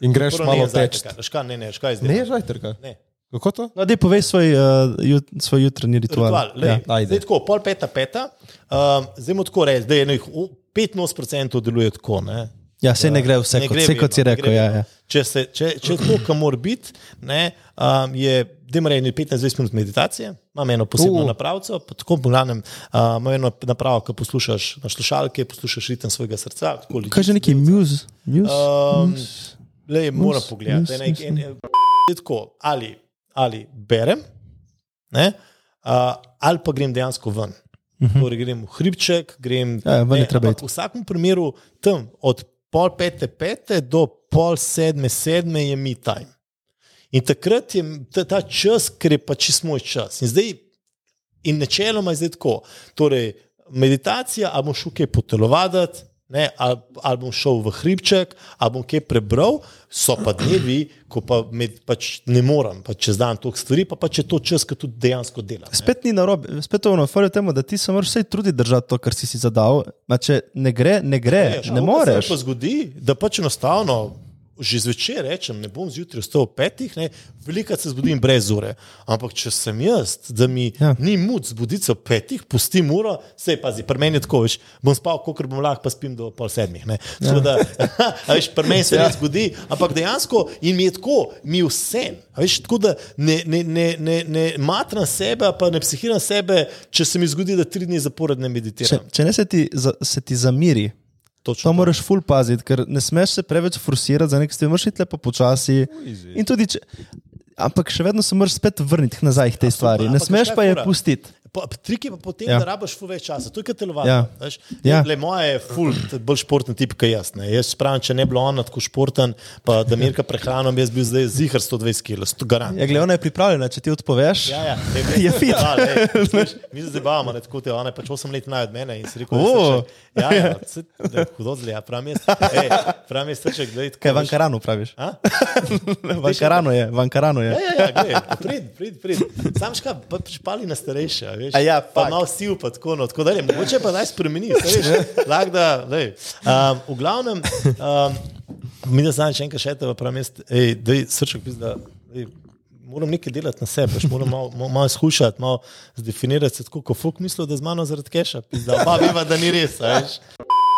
In greš Prvo malo ne je teč. zajtrka, veš kaj, Ne, ne, veš kaj zdaj. Ne je zajtrka. Ne. Kako to? No, dej povej svoj, uh, jut, svoj jutranji ritual. Ritual, lej, ja. ajde. zdaj tako, pol peta, peta. Um, zdaj mu tako reči, da je enih o- 85% deluje tako. Ne? ja, se ne gre vse, Ne kot, gre vse kot si ne rekel. Ja, ja. Če, se, če, če to, kar mora biti, ne, um, je, da ima 15-20 minut meditacije, imam eno posebno Uh. uh. napravco, pa tako poglavnem, uh, imam eno napravo, ki poslušaš na slušalke, poslušaš ritem svojega srca. tako Kaj že neki muse? muse? Um, Muse? Lej, moram Mus, pogledati. mus, En, en, mus, en, en, tako, ali, ali berem, ne, uh, ali pa grem dejansko ven. Uh -huh. Torej, grem v hribček, grem. Ja, iti. v vsakem primeru tam od pol pete, pete do pol sedme, sedme je mi time. In takrat je ta, ta čas, ker je pač moj čas. In zdaj, in načeloma je zdaj tako. Torej, meditacija, bom šel kaj potelovaditi, ne, ali, ali bom šel v hribček, ali bom kaj prebral, so pa dnevi, ko pa, med, pač ne morem, pa čez dan toliko stvari, pa pač je to čas, ki tudi dejansko delam. ne. Spet ni narobe, spet to je temu, da ti se moraš vsej truditi držati to, kar si si zadal. Ma če ne gre, ne gre, ne to, kar moreš. Se pa zgodi, da pač enostavno. Že zvečer rečem, ne bom zjutraj vstal ob petih, ne, veliko se zbudim brez ure. Ampak če sem jaz, da mi Ja. ni mud zbuditi se ob petih, pustim uro, se pazi, pri meni je tako, veš, bom spal, kolikor bom lahko, pa spim do pol sedmih. Ne. Ja. Da, a veš, pri meni se ja. ne zgodi, ampak dejansko in mi je tako, mi vse. Veš, tako da ne, ne, ne, ne, ne matram sebe, pa ne psihiram sebe, če se mi zgodi, da tri dni zaporedne Če, meditiram. če ne se ti, za, se ti zamiri, Točno to moraš ful paziti, ker ne smeš se preveč forsirati za nekaj stvari, moraš iti lepo počasi. In tudi, če, ampak še vedno se moraš spet vrniti nazaj k tej stvari. Ne smeš pa je pustiti. Pa, trik je pa potem, Ja. da rabiš ful več časa. To je kot telovadba. Ja. Ja. Ja. Ja. Moja je ful, bolj športen tip, kot jaz. Ne. Jaz pravim, če ne bi bilo on tako športen, pa da Mirka prehranom, jaz bi zdaj zihar 120 kg, to garant. Ja, glede, ona je pripravljena, če ti odpoveš. Ja, ja, ne, Je fit. Ja, lej, veš, mi se zabavamo, ne, tako te, ona je pač 8 let mlajša od mene in si rekel, O. da je ja, ja, se- da hudo zle, ja, pravim jaz, ej, pravim jaz, srček, gledaj, Kaj v veš. Ankaranu praviš? V Ankaranu je, v Ankaranu je. Ja, ja, ja glej, prid, prid, prid. Sam škap, pa špali na starejše, veš. A ja, pa malo sil, pa tako, no, tako dalje. Mogoče pa naj spremeni, veš, lahko da, lej. Um, v glavnem, um, mi da znam še enkrat še tebe, pravim jaz, ej, dej, srček, pizda, ej, moram nekaj delati na sebi, moram malo, malo, malo skušati, malo zdefinirati se tako, kot fuk mislijo, da z mano zaradi keša, pizda, pa veva, da ni res, veš.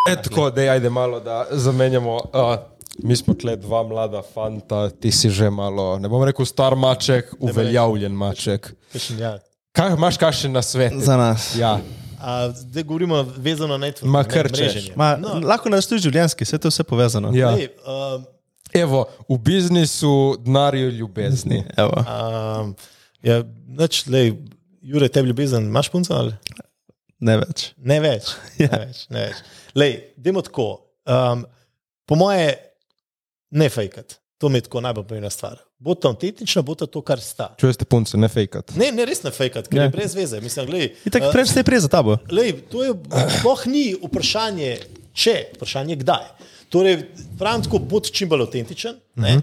E, tako, da ajde malo, da zamenjamo. Uh, mi smo tle dva mlada fanta, ti si že malo, ne bom rekel star maček, uveljavljen maček. Kakšen, ja. Kaj imaš kakšen na svet? Za nas. Ja. A, zdaj govorimo vezano na network, Ma, ne, kar mreženje. Ma, no. Lahko nas tudi življenjski, vse to je vse povezano. ja. Lej, um, Evo, v biznisu denar je ljubezni. Evo. Um, ja, neč, lej, Jure, tebi ljubezen, imaš punco ali? Ne več. Ne več. Ne več, ne več. Lej, dajmo tako. Um, po moje, ne fejkat. To mi je tako najbolj pomembna stvar. Bo to autentično, bo to to, kar sta. Čujete punce, ne fejkat. Ne, ne res ne fejkat, ker Ne. je brez veze. Mislim, glej, In tako uh, prej se je prej za tabo. Lej, to je sploh ni vprašanje, če, vprašanje kdaj. Torej, pravim tako, bod čim bolj avtentičen. Uh -huh.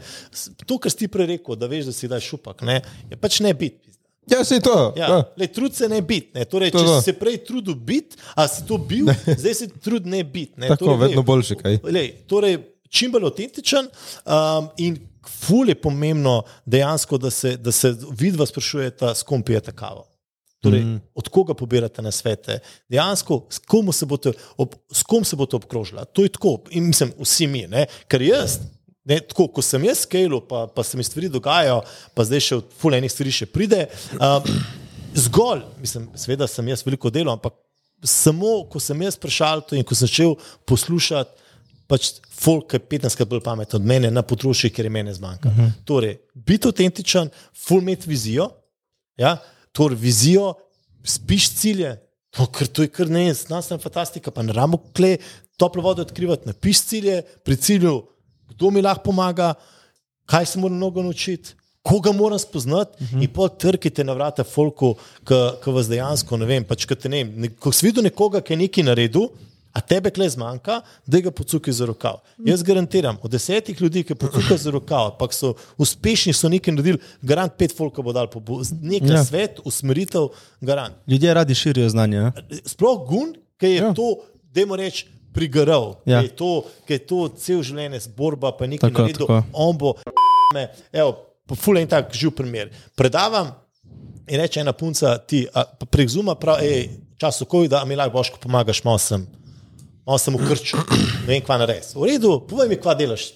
To, kar si prej rekel, da veš, da si daj šupak, ne, je pač ne biti. Ja, se to. Ja, Ja. ja. Trud se ne biti. Torej, To če da. si se prej trudil biti, a si to bil, zdaj si trud ne biti. Torej, vedno boljše, kaj? Lej, torej, čim bolj avtentičen um, in ful je pomembno dejansko, da se, da se vidva sprašujeta, s kom pijete kavo. Torej, mm. Od koga pobirate na svete, dejansko, s, komu se boste ob, s kom se boste obkrožili. To je tako, in mislim, vsi mi, ne? ker jaz. Ne, tako, ko sem jaz skalo, pa, pa se mi stvari dogajajo, pa zdaj še od fulejnih stvari še pride. Um, zgolj, mislim, seveda sem jaz veliko delal, ampak samo ko sem jaz prešal to in ko sem začel poslušati, pač folk je 15krat bolj pameten od mene na področju, ker je mene zmanjka. Uh -huh. Torej, biti avtentičen, full imeti vizijo, ja, torej vizijo, spiš cilje. To, ker to je kar ne, znanstvena fantastika, pa ne ramo kle, toplo vodo odkrivati, napiš cilje, pri cilju, kdo mi lahko pomaga, kaj se moram mnogo naučiti, koga moram spoznati, uh -huh. in pa trkite na vrata folku, ki vas dejansko ne vem. Pač, ko te ne, ne, ko si videl nekoga, ki je nekaj naredil, a tebe kle zmanjka, da ga pocukaj za rokav. Jaz garantiram, od desetih ljudi, ki pocukajo za rokav, ampak so uspešni, so nekaj naredili, garant pet folka bo dal po nekaj Ja. ja. svet, usmeritev, garant Ljudje radi širijo znanje. Ne? sploh gun, ki je Ja. ja. to, da mu reč, prigaral, Ja. ja. ki je to, ki je to cel življenje borba, pa nekaj Tako, naredil, tako. on bo. Me, evo, ful en tak živ primer. Predavam in reče ena punca, ti a, pa prek zuma pravi, času COVID-a, mi lahko pomagaš, malo sem, malo sem ukrčil, ne vem, kva narediti. V redu, povej mi, kva delaš.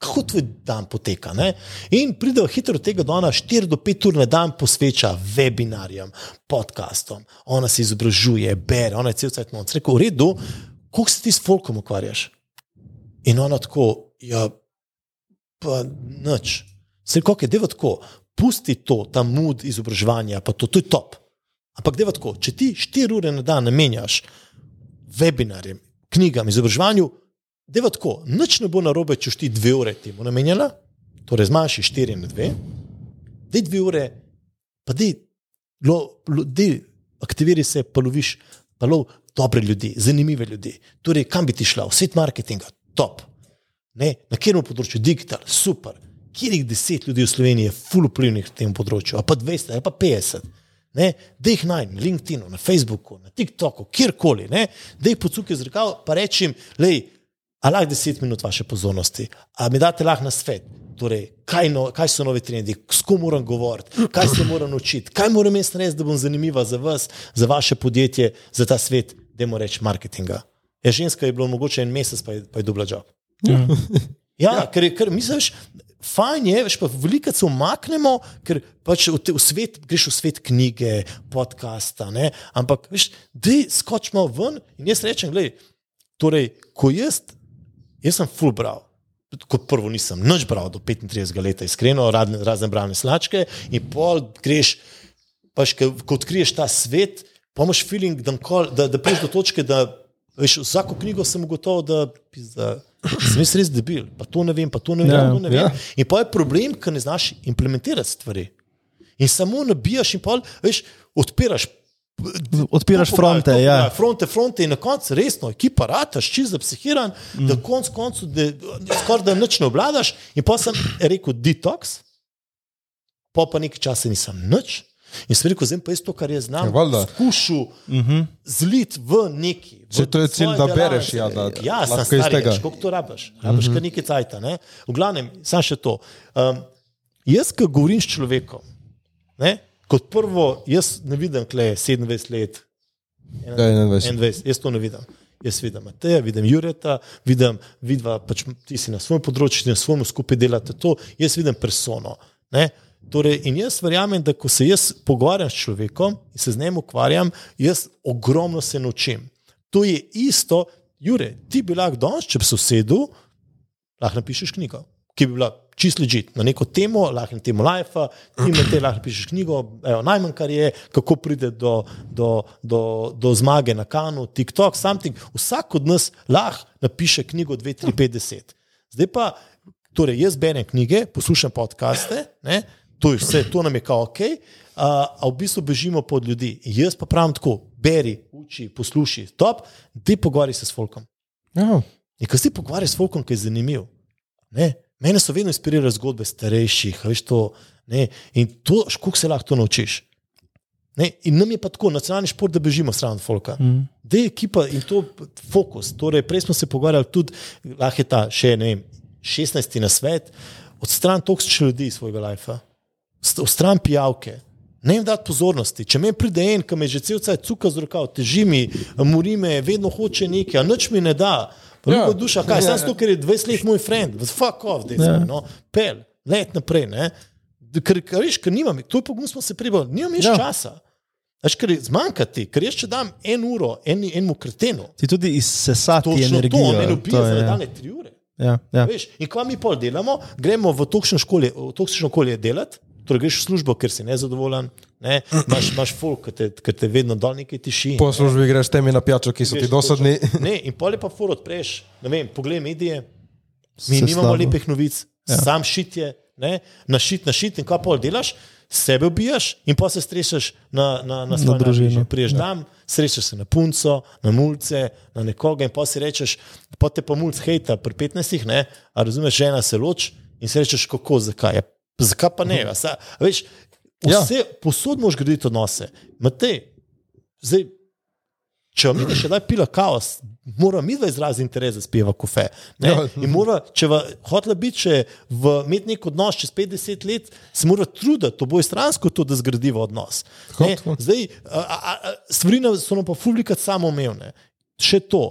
Kako tvoj dan poteka? Ne? In pridejo hitro tega, da ona 4 do 5 ur na dan posveča webinarjem, podcastom, ona se izobražuje, bere, ona je cel cel cel cel. Rekel, v redu, koliko se ti s folkom ukvarjaš? In ona tako, ja, pa nič. Se kako je, deva tako, pusti to, ta mud izobraževanja, pa to, to je top. Ampak deva tako, če ti 4 ure na dan namenjaš webinarjem, knjigam, izobraževanju, deva tako, nič ne bo narobe, če boš ti 2 ure temu namenjala, torej zmanjši 4 na 2, dej 2 ure, pa lo, dej aktiviraj se, pa loviš, pa lov dobre ljudi, zanimive ljudi. Torej, kam bi ti šla, svet marketinga, top. Ne? Na katerem področju, digital, super. Kjerih deset ljudi v Sloveniji je full vplivnih na tem področju, a pa 200, ali pa 50. Ne? Da jih naj na LinkedInu, na Facebooku, na TikToku, kjerkoli, ne? da jih pocukaj z rokav, pa rečem, lej, a lahko 10 minut vaše pozornosti, a mi date lahko na svet. Torej, kaj, no, kaj so novi trendi, s kom moram govoriti, kaj se moram naučiti, kaj moram jaz narediti, da bom zanimiva za vas, za vaše podjetje, za ta svet, da moramo reči marketinga. Ja, ženska je bila mogoče en mesec, pa je, pa je dubla job. Ja, ja. ker, je- ker misliš, fajn je, veš, pa veliko se umaknemo, ker pač v, te, v svet, greš v svet knjige, podcasta, ne? ampak veš, da skočimo ven in jaz rečem, gledaj, torej, ko jaz, jaz sem full bral. Kot prvo nisem nič bral do 35 let, iskreno, razne, razne bralne slačke, in pol greš, pač, ko odkriješ ta svet, pa imaš feeling, da, da, da prideš do točke, da veš, vsako knjigo sem ugotovil, da, da sem jaz res debil, pa to ne vem, pa to ne vem, Ja, to ne vem. ja. In pa je problem, ker ne znaš implementirati stvari. In samo nabijaš in pol, veš, odpiraš. Odpiraš to fronte, to, ja. Fronte, fronte in na koncu resno, ekipa rataš, čist zapsihiran, mm. da konc koncu, skoraj da nič ne obvladaš. In pa sem rekel detox, pa pa nekaj časa nisem nič. In sem rekel, zdaj pa jaz to, kar jaz znam, Ja, skušal uh -huh. zlit v neki. Saj to je cilj, da bereš, ja, da ja, lahko iz tega. koliko to rabiš. Rabiš uh -huh. kar nekaj cajta. Ne? V glavnem, sam še to. Um, jaz, ko govorim s človekom, ne? kot prvo, jaz ne vidim, kle je 27 let. Ja, 21. 21, jaz to ne vidim. Jaz vidim Mateja, vidim Jureta, vidim, vidva, pač ti si na svojem področju, ti na svojem skupaj delate to, jaz vidim persono. Ne? Torej, in jaz verjamem, da ko se jaz pogovarjam s človekom in se z njim ukvarjam, jaz ogromno se naučim. To je isto, Jure, ti bi lahko danes, če bi se usedel, lahko napišeš knjigo, ki bi bila čist ležit na neko temo, lahko na temo life, ti med te lahko napišeš knjigo, evo, najmanj kar je, kako pride do, do, do, do zmage na kanu, TikTok, something. Vsak od nas lahko napiše knjigo 2, 3, 5, 10. Zdaj pa, torej jaz berem knjige, poslušam podcaste, ne, to je vse, to nam je kao ok, a, a v bistvu bežimo pod ljudi. Jaz pa pravim tako, beri, uči, posluši, top, ti pogovarjaj se s folkom. Ja. In ko si pogovarjaš s folkom, ki je zanimiv. Ne? Mene so vedno inspirirale zgodbe starejših, veš to. Ne? In to, kako se lahko to naučiš. Ne? In nam je pa tako, nacionalni šport, da bežimo stran od folka. Mm. Da je ekipa in to fokus. Torej, prej smo se pogovarjali tudi, lahko je ta še ne vem, 16. na svet, odstran toksične ljudi iz svojega lajfa, odstran pijavke. Ne jim dati pozornosti. Če me pride en, ki me že cel cel cuka z rokav, teži mi, mori me, vedno hoče nekaj, a nič mi ne da. Pa Ja. duša, kaj, Ja, ja. zato, ker je 20 let moj friend, fuck off, da Ja. no, pel, let naprej. Ne? Ker, ker, veš, ker nimam, to je pogum smo se pribavili, nimam več Ja. časa. Veš, ker zmanjkati, ker jaz če dam en uro en, enemu kretenu, Ti tudi izsesati točno to, energijo. on meni ubije to za nadaljne tri ure. Ja, ja. Veš, in kva mi pol delamo, gremo v toksično školje, v toksično okolje delati, torej greš v službo, ker si nezadovoljen, ne? imaš, imaš folk, ki te, ki te vedno dol nekaj tiši. Po službi greš temi na pijačo, ki so ti Veš, dosadni. Ne, in pol je pa for odpreš, ne vem, poglej medije, mi Se nimamo slabo. lepih novic, ja. sam šitje, ne, na šit, na šit in kaj pol delaš, sebe ubijaš in pa se strešaš na, na, na svojo družino. Priješ ja. tam, srečaš se na punco, na mulce, na nekoga in pa si rečeš, pa te pa mulc hejta pri 15, ne, a razumeš, žena se loč in si rečeš, kako, zakaj. Ja, zakaj pa ne? Sa, a veš, Ja. vse, ja. posod moš graditi odnose. Matej, zdaj Če vam je še daj pila kaos, mora mi dva izraziti interes, da speva kofe. Ja. In mora, če hotela biti, če imeti nek odnos čez 50 let, se mora truditi, to bo stransko to, da zgradiva odnos. Zdaj, a, a, a, stvari so nam pa publikat samoumevne. Še to,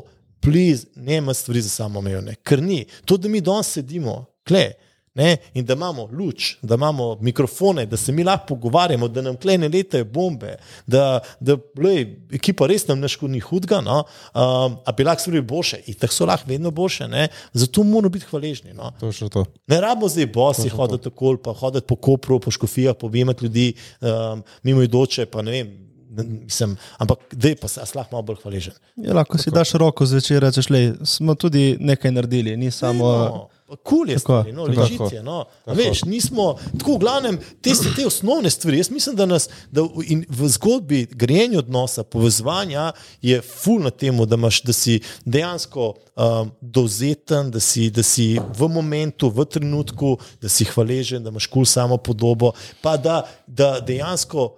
pliz, ne ima stvari za samoumevne, ker ni. To, da mi danes sedimo, kle. Ne? In da imamo luč, da imamo mikrofone, da se mi lahko pogovarjamo, da nam klene letajo bombe, da, da lej, ekipa res nam ne škodi hudega, no? um, a bi lahko stvari boljše, in tako so lahko vedno boljše, ne? zato moramo biti hvaležni. No? Točno to. Ne rabimo zdaj bosi hoditi tako, pa hoditi po kopru, po škofijah, pobijati ljudi, um, mimo idoče, pa ne vem. Mislim, ampak, dej pa se, slah malo bolj hvaležen. Ja, lahko si daš roko zvečer, rečeš, le, smo tudi nekaj naredili, ni samo. No, Kul je Tako, stvari, no, tako. ležit je. No. A Veš, nismo, tako v glavnem, te te osnovne stvari. Jaz mislim, da, nas, da v, v zgodbi grejenja odnosa, povezovanja je ful na tem, da, imaš, da si dejansko um, dovzeten, da si, da si v momentu, v trenutku, da si hvaležen, da imaš kul samo podobo, pa da, da dejansko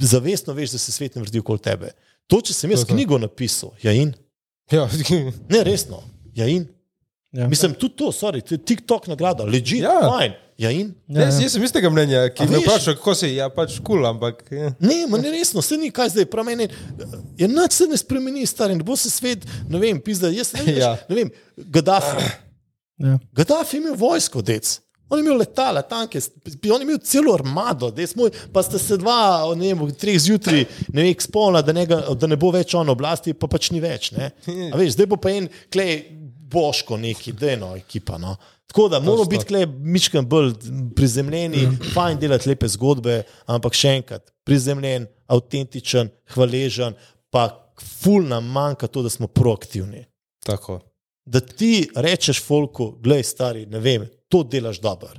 zavestno veš, da se svet ne vrti okoli tebe. To, če sem jaz To to. knjigo napisal, ja in, Ja, ne resno, ja in. Ja. Mislim, tudi to, sorry, to je TikTok nagrada, leži, Ja. ja. fajn. Ja, in? Ja, jaz, ja. jaz sem istega mnenja, ki A me vpraša, kako si, ja pač kul, cool, ampak. Ja. Ne, ma ne resno, se ni kaj zdaj, prav meni. Je noč se ne spremeni, stari, ne bo se svet, ne vem, pizda, jaz ne vem, Ja. ja. ne vem, Gaddafi. Ja. Gaddafi je imel vojsko, dec. On je imel letala, tanke, on je imel celo armado, moj, pa sta se dva, ne vem, treh zjutraj, ne vem, spolna, da, ne, da ne bo več on oblasti, pa pač ni več. Ne? A Veš, zdaj bo pa en klej boško neki, deno ekipa. No. Tako da moramo biti klej mičkam bolj prizemljeni, fajn delati lepe zgodbe, ampak še enkrat, prizemljen, avtentičen, hvaležen, pa ful nam manjka to, da smo proaktivni Tako. da ti rečeš, folku, gledaj, stari, ne vem, to delaš dobro,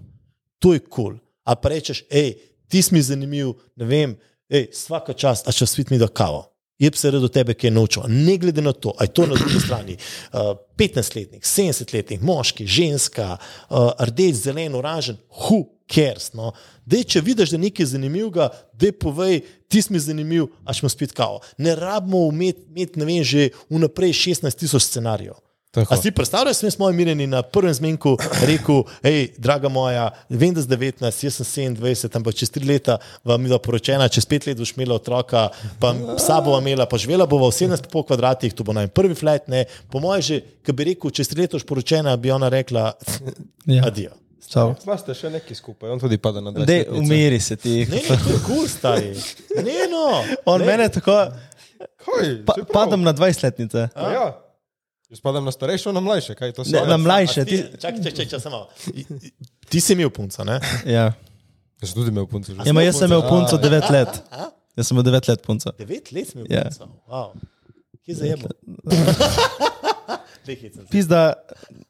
to je kul. Cool. A pa rečeš, hej, ti si mi zanimiv, ne vem, hej, vsaka čast, a če svet mi da kavo. Je pa se redo tebe, ki je naučil. Ne glede na to, aj to na drugi strani. Uh, 15-letnik, 70-letnik, moški, ženska, uh, rdeč, zelen, oranžen, who cares. No? Dej, če vidiš, da je nekaj zanimivega, da povej, ti si mi zanimiv, a ćemo spet kavo. Ne rabimo imeti, ne vem, že vnaprej 16 tisoč scenarijev. Tako. A si predstavljaš, da smo mirjeni na prvem zmenku rekel, hej, draga moja, vem, da si 19, jaz sem 27, ampak čez tri leta vam je bila poročena, čez pet let boš imela otroka, pa sabo bova imela, pa živela bova v 17 po kvadratih, to bo naj prvi flat, ne. Po mojem že, ki bi rekel, čez tri leta boš poročena, bi ona rekla, Ja. adijo. Sva ste še neki skupaj, on tudi pada na 20. Dej, umiri se ti. Ne, ne, to je kul, cool, stari. Ne, no. On ne. mene tako, Kaj, pa, padam na 20-letnice. Ja. Jaz padam na starejšo, na mlajše, kaj to Ne, so? na mlajše. Ti, Ti, čakaj, čakaj, čakaj, samo. Ti si imel punca, ne? ja. Jaz sem tudi imel punce. že. ja, ma jaz sem imel punco 9 let. Jaz sem imel 9 let punco. Devet let si imel Ja. punca. Wow. Kje zajemo? Pizda,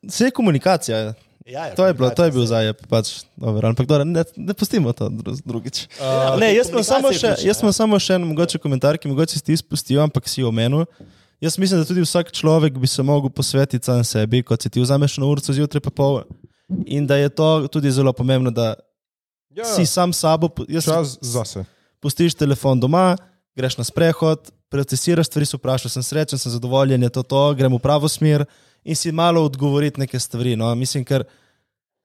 vse je komunikacija. Ja, ja, To je, bilo, to je bil zajeb, pač, dobro, ampak dobro, ne, ne pustimo to dru- drugič. Ja, Ne, jaz imam samo še, je jaz imam samo še en mogoče komentar, ki mogoče si ti izpustil, ampak si omenil. Jaz mislim, da tudi vsak človek bi se mogel posvetiti sam sebi, kot si ti vzameš na urco zjutraj pa pol. In da je to tudi zelo pomembno, da Ja, si sam s sabo, jaz čas zase. pustiš telefon doma, greš na sprehod, procesiraš stvari, se vprašaš, sem srečen, sem zadovoljen, je to to, grem v pravo smer in si malo odgovoriti neke stvari. No? Mislim, ker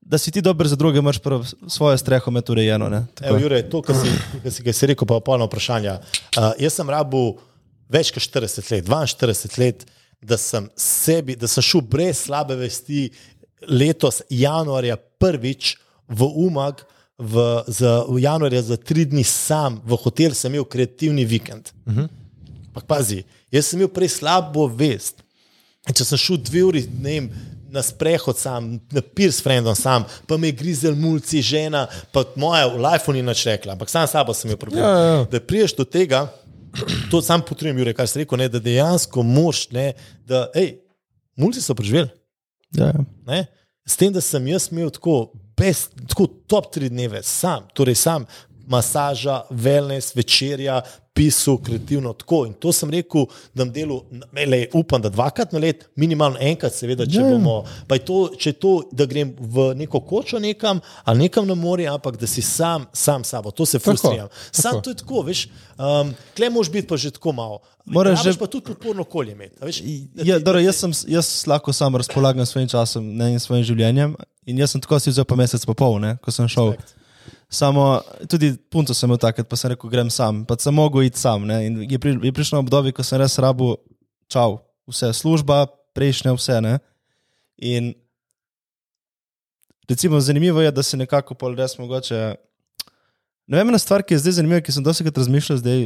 da si ti dober za druge, imaš prvo svojo streho med urejeno. Evo, Jure, to, kar si, kar si, kar si rekel, pa je polno vprašanja. Uh, jaz sem rabu več kot 40 let, 42 let, da sem, sebi, da sem šel brez slabe vesti letos, januarja, prvič v Umag, v, za, v januarja za tri dni sam v hotel, sem imel kreativni vikend. Uh -huh. Pa pazi, jaz sem imel prej slabo vest. In če sem šel dve uri vem, na sprehod sam, na pir s frendom sam, pa me je grizel mulci, žena, pa moja v lifeu ni nič rekla, ampak sam sabo sem imel problem. Ja, ja. Da priješ do tega, to sam potrebujem, Jure, kar si rekel, ne, da dejansko moš, ne, da, hej, mulci so preživeli. Ja, ja. Ne? S tem, da sem jaz imel tako, best, tako top tri dneve, sam, torej sam, masaža, wellness, večerja, pisal kreativno tako. In to sem rekel, da nam delu, le, upam, da dvakrat na let, minimalno enkrat, seveda, če Ja, ja. bomo. Pa je to, če je to, da grem v neko kočo nekam ali nekam na morje, ampak da si sam, sam sabo, to se frustriram. Sam tako. to je tako, veš. Um, Klej moraš biti pa že tako malo. Moraš že- pa tudi podporno okolje imeti. Veš, da Ja, ti- dobro, jaz, sem, jaz lahko sam razpolagam s svojim časom ne, in svojim življenjem. In jaz sem tako si vzel pa mesec pa pol, ne, ko sem šel. Samo tudi punco sem imel takrat, pa sem rekel, grem sam, pa sem mogel iti sam. Ne, in je, pri, je prišlo obdobje, ko sem res rabu, čau, vse služba, prejšnje vse. Ne, in recimo zanimivo je, da se nekako pol res mogoče. Ne vem, ena stvar, ki je zdaj zanimiva, ki sem dosti razmišljal zdaj,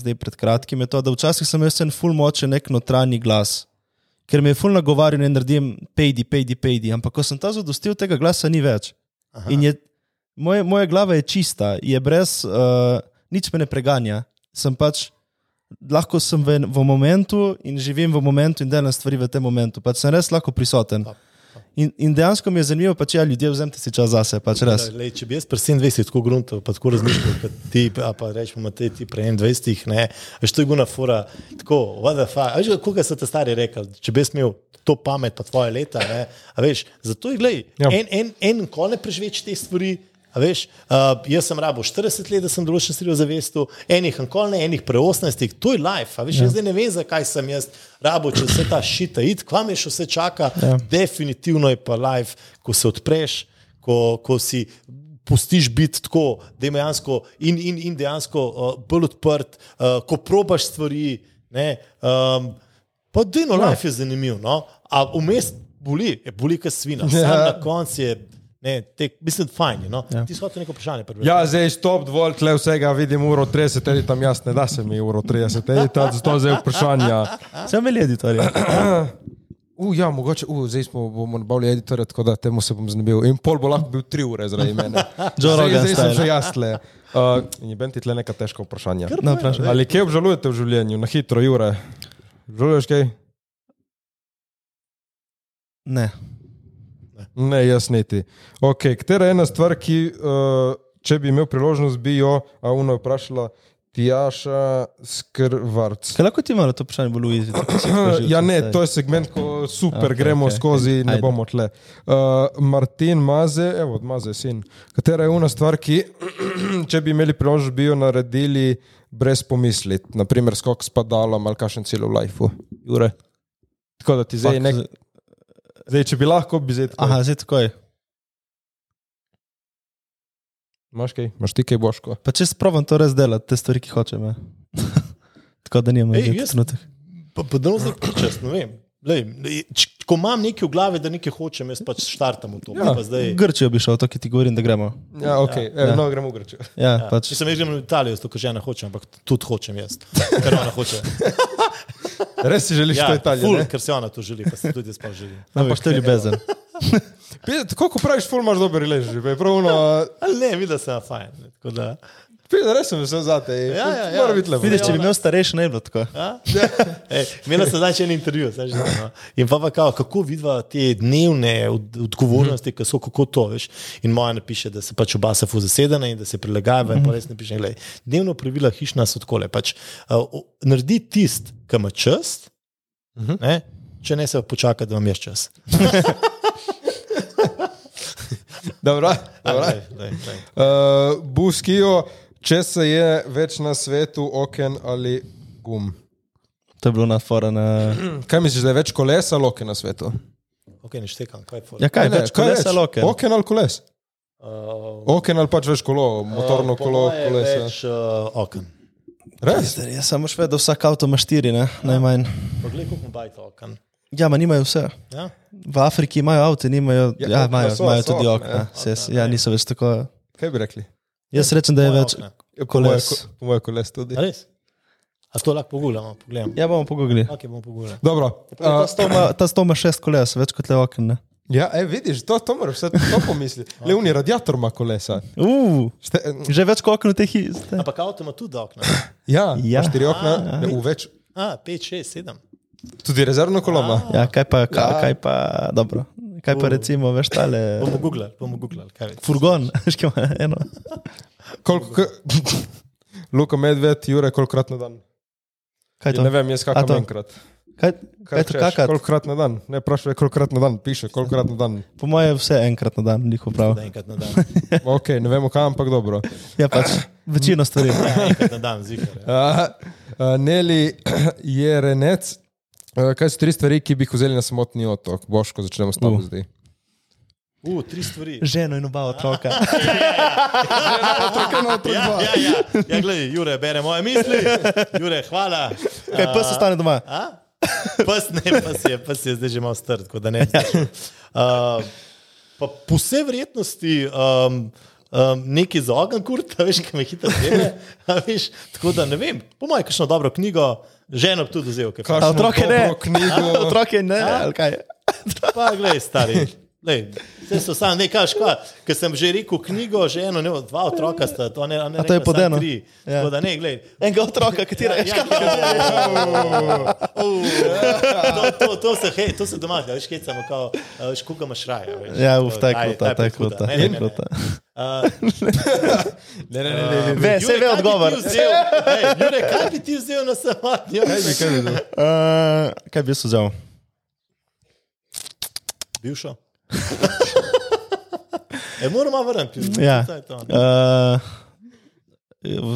zdaj pred kratkim, je to, da včasih sem imel en full močen nek notranji glas, ker me je full nagovarjal, da naredim pejdi, pejdi, pejdi, ampak ko sem ta zadostil, tega glasa ni več. Aha. In je, moje, moja glava je čista, je brez, uh, nič me ne preganja. Sem pač, lahko sem v, v momentu in živim v momentu in delam stvari v tem momentu. Pač sem res lahko prisoten. In, in dejansko mi je zanimivo, pač ja, ljudje vzemite si čas zase, pač res. Lej, če bi jaz pri 27 tako gruntal, pa tako razmišljal, kot ti, a pa rečemo, te ti pri 21, ne, veš, to je guna fura, tako, what the fuck, veš, koga so te stari rekli, če bi jaz imel to pamet, pa tvoje leta, ne, a veš, zato je, glej, Ja. en, en, en ko ne preživeč te stvari, a veš, uh, jaz sem rabo 40 let, da sem določen stvari ozavestil, enih ankol ne, enih pre 18, to je life, a veš, ja. jaz zdaj ne vem, zakaj sem jaz rabo, če vse ta šita, id, kva me še vse čaka, ja. definitivno je pa life, ko se odpreš, ko, ko si pustiš biti tako, je dejansko in, in, in dejansko uh, bolj odprt, uh, ko probaš stvari. Ne, um, pa dino ja. life je zanimiv, no? a vmes boli, je boli kot svina. Sam Ja. na koncu je, ne, tek, mislim, fajn. je, No? Ja. Ti si hotel neko vprašanje. prebrati? Ja, zdaj stop, dovolj, tle vsega vidim uro 30, ali tam jaz ne da se mi uro 30, edita, zato zdaj vprašanja. Sem imel editorje. U, ja, mogoče, u, zdaj smo bomo nabavili editorja, tako da temu se bom znebil. In pol bo lahko bil tri ure zaradi mene. Zdaj, Rogan zdaj sem style. že jaz tle. Uh, in je benti tle neka težka vprašanja. No, vprašaj. Ali kje obžalujete v življenju, na hitro, Jure? Žaluješ kaj? Ne. Ne, jaz niti. Ok, katera je ena stvar, ki, uh, če bi imel priložnost, bi jo, a uno je vprašala, Tjaša Skrvarc. Kaj lahko ti malo to vprašanje bolj ujeti? Ja, ne, to je segment, ko super Ok, okay, gremo ok. okay, skozi, ne Ajde. bomo tle. Uh, Martin Maze, evo, od Maze sin. Katera je una stvar, ki, če bi imeli priložnost, bi jo naredili brez pomisli, naprimer skok s padalom ali kakšen cilj v lifeu. Jure. Tako da ti zdaj nek. Zdaj, če bi lahko, bi zdaj. tako. Aha, zdaj tako je. Imaš kaj? Imaš ti kaj boško? Pa če sprovam to res delati, te stvari, ki hočem. ja. tako da nimam jaz- trenutek. Pa, da zdaj pričas, ne vem. Lej, č, ko imam nekaj v glavi, da nekaj hočem, jaz pač štartam v to. Ja. Pa zdaj, Grčijo bi šel, to, ki ti govorim, da gremo. Ja, ok, ja, Ja. ja. no, gremo v Grčijo. Ja, Ja. pač. Če sem jaz grem v Italijo, zato ker žena hoče, ampak tudi hočem jaz. Ker ona hoče. Res si želiš ja, to Italijo? ful, ne? ker se ona to želi, pa se tudi pa želim. Ampak to je ljubezen. Pide, Tako kot praviš, ful imaš dober lež, že pravno. Ali ne, vidim, da sem fajn. da. Pide, res sem vesel za te. Ja, ja, ja. Mora biti lepo. Vidiš, če bi imel starejši, ne bi bilo tako. Ja? Ej, Imela sem zdaj še en intervju, znam, no. in pa, pa kao, kako vidiva te dnevne od, odgovornosti, ki so kako to veš. In moja napiše, da se pač oba se fu zasedena in da se prilagajava. In pa res napiše, glej, dnevno pravila hišna so takole. Pač, uh, naredi tist, ki ima čas, ne, če ne se počaka, da vam je čas. Dobro, dobro. Daj, daj, daj. Uh, Buskijo, če se je več na svetu oken ali gum. To je bilo na fora na... Kaj misliš, da je več kolesa ali oken na svetu? Ok, ne štekam, kaj. Ja, kaj, Ne, več kolesa loke. Oken ali koles? Uh, Oken ali pač več kolo, motorno po kolo, moje kolesa. Več uh, okn. Res? Jaz sem še vedel, vsak avto ima štiri, ne? najmanj. Poglej, koliko ima bajta okn. Ja, ma nimajo vse. Ja? V Afriki imajo avto, nimajo, Ja, ja, imajo, so, imajo so tudi okna, ja. Se, ja, niso več tako. Kaj bi rekli? Jaz rečem, da je več. Ja, po moje, koles. po moje koles tudi. A res? A to lahko pogledamo? Pogledam. Ja, bomo pogledali. Ok, bomo pogledali. Dobro. Ta Uh, sto ima- Ta sto ima šest koles, več kot le okna. ne. ja, e, vidiš, to, to moraš vse to pomisliti. Le uni radiator ima kolesa. Uh, Šte, že več kot okna v tej hiši. Ampak avto ima tudi okna. ja, Ja. štiri okna, ne, v več. A, 5, 6, 7. Tudi rezervno koloma. Ja, kaj pa, kaj, Ja. kaj pa, dobro. Kaj pa recimo, veš, tale. Bomo googlali, bomo googlali. kaj. Furgon, veš, kaj ima eno. Koliko, k- Luka Medved, Jure, kolikrat na dan? Kaj to? Ne vem, jaz kakam to? enkrat. Kaj, kaj to češ? kakat? Kolikrat na dan? Ne, vprašaj, kolikrat na dan piše, kolikrat na dan. Po mojem vse enkrat na dan, njihov prav. Da enkrat na dan. Ok, ne vemo kam, ampak dobro. Ja, pač večino stvari. Ja, enkrat na dan, zihar. Ja. Uh, uh, Neli je renec. Uh, kaj so tri stvari, ki bi jih vzeli na samotni otok? Boško, začnemo s tabo Uh. zdaj. Uh, tri stvari. Ženo in oba otroka. Ja, ja, ja. ja gledaj, Jure, bere moje misli. Jure, hvala. Kaj pa se stane doma? A? Pes ne, pes je, pes je zdaj že malo strd, tako da ne. Uh, pa po vsej verjetnosti um, um, neki za ogen kurta, veš, ki me hitro zebe. Tako da ne vem, po mojem, kakšno dobro knjigo, ženo tudi vzel. kaj A otroke ne. Otroke ne, ali kaj? Pa, glej, stari. Lej, vse so sam, ne kažeš, kva. Ker sem že rekel knjigo, že eno, ne, dva otroka sta, to ne, ne A to je rekla, pod samo eno? tri. Ja. Tako da ne, glej. Enega otroka, katera je škatla. Uh, to, to, to, se, hej, to se doma, da veš, kaj samo, kao, a, raje. Veš, Ja, uf, To- ta je kruta. Ne, ne, ne, ne. Uh, Ne, ne, ne, ne, ne. Ve, se Jure, ve kaj bi odgovor. ti vzel? Jure, kaj bi ti vzel na samotni? Kaj bi, kaj bi dal? Uh, kaj bi jaz vzel? Bivšo. E, moramo vrniti. Ja. Ne. Uh,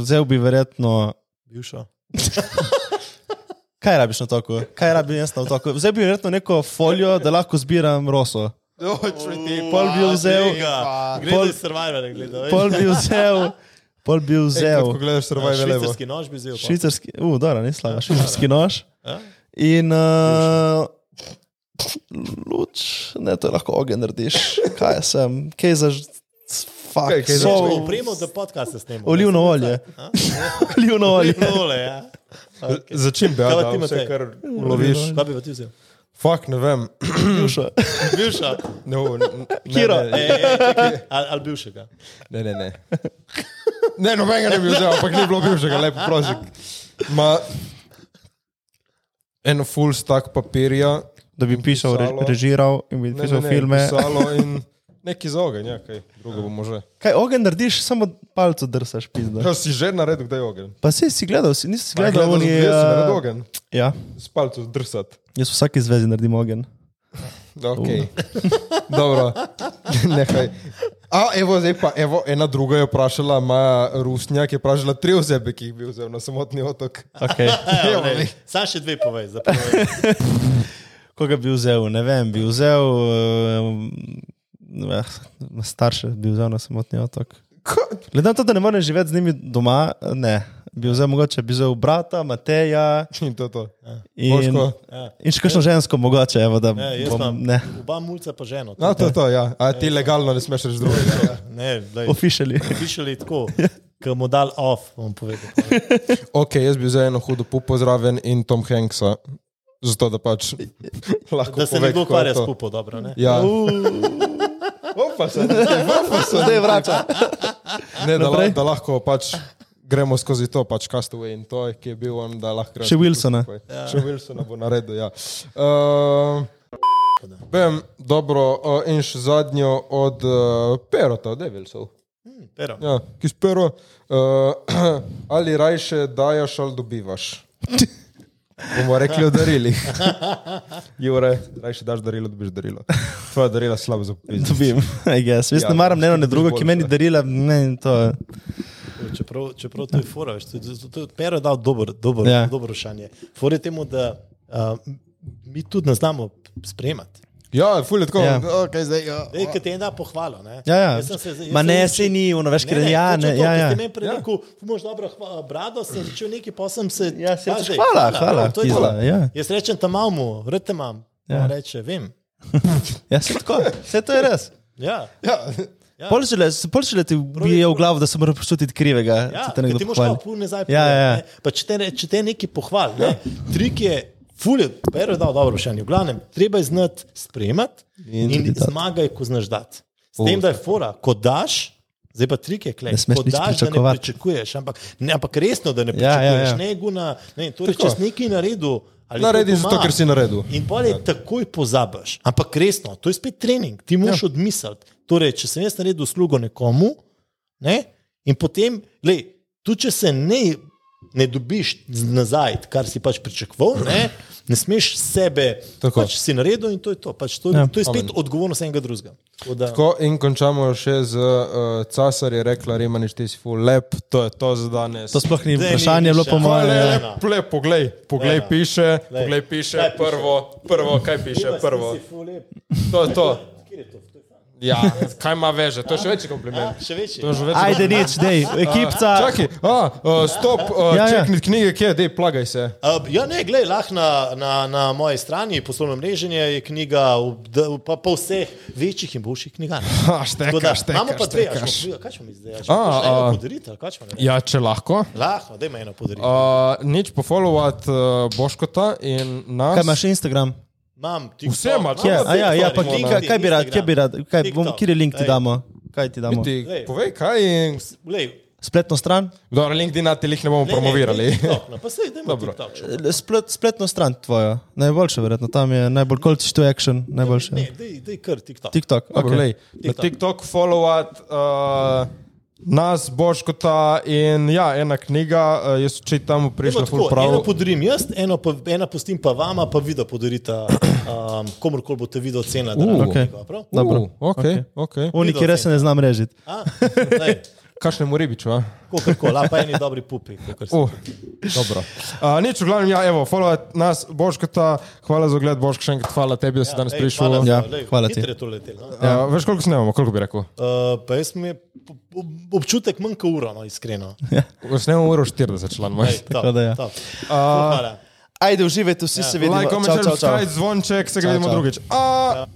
vzel bi verjetno. Bivšo. Kaj rabiš na toku? Kaj rabim jaz na toku? Vzel bi verjetno neko folijo, da lahko zbiram roso. Pol bi vzel, Gledaj, pol- survivor, gledaj. pol bi vzel, pol bi vzel ko gledaš Survivor Levo. Švicarski nož bi vzel. švicarski, uh, dobro, ni slabo, švicarski nož. Ja? In uh, luč, ne, to je lahko ogen narediš. Kaj sem, kaj za Kaj- fakt, kaj za- sol, Opremo, da podcast olivno olje. Olivno olje. Olivno olje, ja. Okay. Začim bi, Kaj pa da ti, vse, Matej? kar loviš. Kaj bi pa ti vzel? Fak, ne vem. Bivša. Bivša. No, ne, Kiro. Ne, E, e, čakaj, Ali ali bivšega. ne, ne. Ne, ne nobenega ne bi vzel, ampak ni bilo bivšega, lepo prosim. Ma eno full stack papirja. Da bi pisal, pisalo. režiral in bi Ne, pisal ne, ne, filme. Pisalo in neki za ogenj, ja, kaj drugo bomo že. Kaj ogen narediš, samo palco drsaš, pizda. Ja, si že naredil, kdaj je ogenj? Pa si si gledal, si, nisi si Ja, gledal, oni, je naredil uh, ogenj. ja, S palcem drsati. jaz v vsaki zvezi naredim ogen. Okay. Dobro, nehaj. A, evo, zdaj pa, evo, ena druga je vprašala, ima Rusnjak je vprašala tri osebe, ki jih bi vzel na samotni otok. Okay. Evo, ne, Sam še dve povej. za povej. Koga bi vzel? Ne vem, bi vzel uh, starše, bi vzel na samotni otok. Glede na to, da ne morem živeti z njimi doma, ne. Bi vzel mogoče, bi vzel brata, Mateja In to je to. in, Boško? in še kakšno žensko mogoče, evo, da Ja, jaz bom, ne, oba mulca pa ženo. No, to je to, ja. A ti legalno ne smeš reči drugega. Ne, daj, officially. Pišali tako, ki mu dal off, bom povedal. Ok, jaz bi vzel eno hudo pupo zraven in Tom Hanksa. Zato, da pač lahko Da se pove, ne bo ukvarjal s pupo, dobro, ne? Ja. Se, opa, se. Zdaj vrača. Ne, da, la, da lahko pač gremo skozi to, pač Castaway in to, ki je bil on, da lahko gremo Še Wilsona. skupaj. Še Wilsona bo naredil, ja. Uh, Vem, dobro, uh, in še zadnjo od uh, Perota, od Devilsov. Pero. Ja, ki spero, uh, ali rajše dajaš ali dobivaš. Bomo rekli o darilih. Jure, rajše daš darilo, dobiš darilo. Tvoja darila slabo za popis. Dobim, I guess. Jaz Ja, ne maram ne eno, ne drugo, ki meni darila, ne, to je. Čeprav, čeprav to je fora, veš, to, Pero je dal dober, dober, Ja. ja. dobro vprašanje. Fora je temu, da uh, mi tudi ne znamo sprejemati. Ja, ful je tako. Ja. Okay, zdaj, ja. Ej, Ker te je ena pohvala. Ne? Ja, ja. Jaz sem se- jaz Ma ne, saj ni, ono, veš, ker Ne, ne, ja, ne, ja, ja. Ste meni prej rekel, imaš dobro hva- brado, sem začel nekaj, pa sem se. Ja, Kaj rečeš, zdaj? hvala, hvala, to je pizda, ja. Jaz rečem tam mamu, vrte mam. Ja. Ja. Reče, vem. Ja, se tako, vse to je res. Ja. Ja. Ja. Polšele ti bije v glavo, da se mora počutiti krivega, Ja, ti moraš malo pul nazaj. Ja, ja, ja. Pa če te, če te neki pohval, ne. trik je, ful je, pero je dal dobro vprašanje. V glavnem, treba je znati sprejemati In in, dati. zmagaj, ko znaš dati. S tem, da je fora, ko daš, zdaj pa trik je klej. Ko daš, da ne pričakuješ, ampak, ne, ampak resno, da ne Ja, ja, pričakuješ. ja. Ne, guna, ne, torej, če si nekaj naredil, ali Naredi to zato, ker si naredil. In bolje ja. takoj pozabiš. Ampak resno, to je spet trening, ti moraš ja. odmisliti. Torej, če sem jaz naredil uslugo nekomu, ne, in potem, lej, tudi če se ne, ne dobiš nazaj, kar si pač pričakoval, ne, ne smeš sebe, Tako. pač si naredil in to je to. Pač to, Ja. to je spet odgovornost enega drugega. Tako Da, Tako, in končamo še z uh, Casar je rekla, Rimaniš, ti si full lep, to je to za danes. To sploh ni vprašanje, bilo po mojem. Le, ja. le, le, poglej, poglej, Lej, piše, lej. poglej, piše, piše? prvo, prvo, kaj piše, prvo. To je to. Ja, kaj ima veže, to je še večji kompliment. še večji. To je že večji Ajde, nič, dej, ekipca. Čakaj, a, uh, stop, uh, Ja, ja. ja, čekni knjige, kje, dej, plagaj se. Uh, ja, ne, gledaj, lahko na, na, na moji strani, poslovno mreženje je knjiga, v- pa po vseh večjih in boljših štekaš, Imamo pa dve, smo- kaj ćemo mi zdaj? A A, ali kaj narediti? Ja, če lahko. Lahko, da ima eno podariti. Uh, nič pofollowat uh, Boškota in nas. Kaj imaš Instagram? Imam TikTok. Vse ima, imam Kje? Ja, a ja, ja, pa TikTok, ki, kaj, kaj bi rad, kje bi rad, kaj, bom, TikTok. kje link ti damo? Kaj ti damo? Ti, povej kaj in... Glej, Spletno stran? Dobro, LinkedIn ti jih ne bomo ne, promovirali. Ne, TikTok, no, pa sej, Dobro. TikTok. Splet, spletno stran tvojo, najboljše verjetno, tam je najbolj call to action, najboljše. Ne, dej, dej kar TikTok. TikTok, Dobro, okay. lej, Na TikTok followat uh, nas, Boškota in ja, ena knjiga, uh, jaz čitam, Evo prišla tako, ful prav. Eno podarim jaz, eno, pa, ena pustim pa vama, pa vi da podarita um, komorkoli boste video ocenili. da Uh, knjigo? Dobro. Uh, ok, ok. Oni, ki res se ne znam režiti. Kakšnemu ribiču, a? Kakorkoli, a pa eni dobri pupi. Uh, dobro. Uh, nič, v glavnem, ja, evo, followat nas, Boškota, hvala za ogled, Boško, še enkrat hvala tebi, da si danes Ej, prišel. hvala Ja, lej, hvala ti. letelo, no. Ja, veš, koliko snemamo, koliko bi rekel? Uh, pa jaz mi je občutek manjka uro, no, iskreno. Snemamo uro 40 član. Top, Tako da ja. top. Ful Hvala. Ajde, uživajte, vsi se vidimo. Like, Čau, comment, subscribe, zvonček, se ga vidimo drugič. A,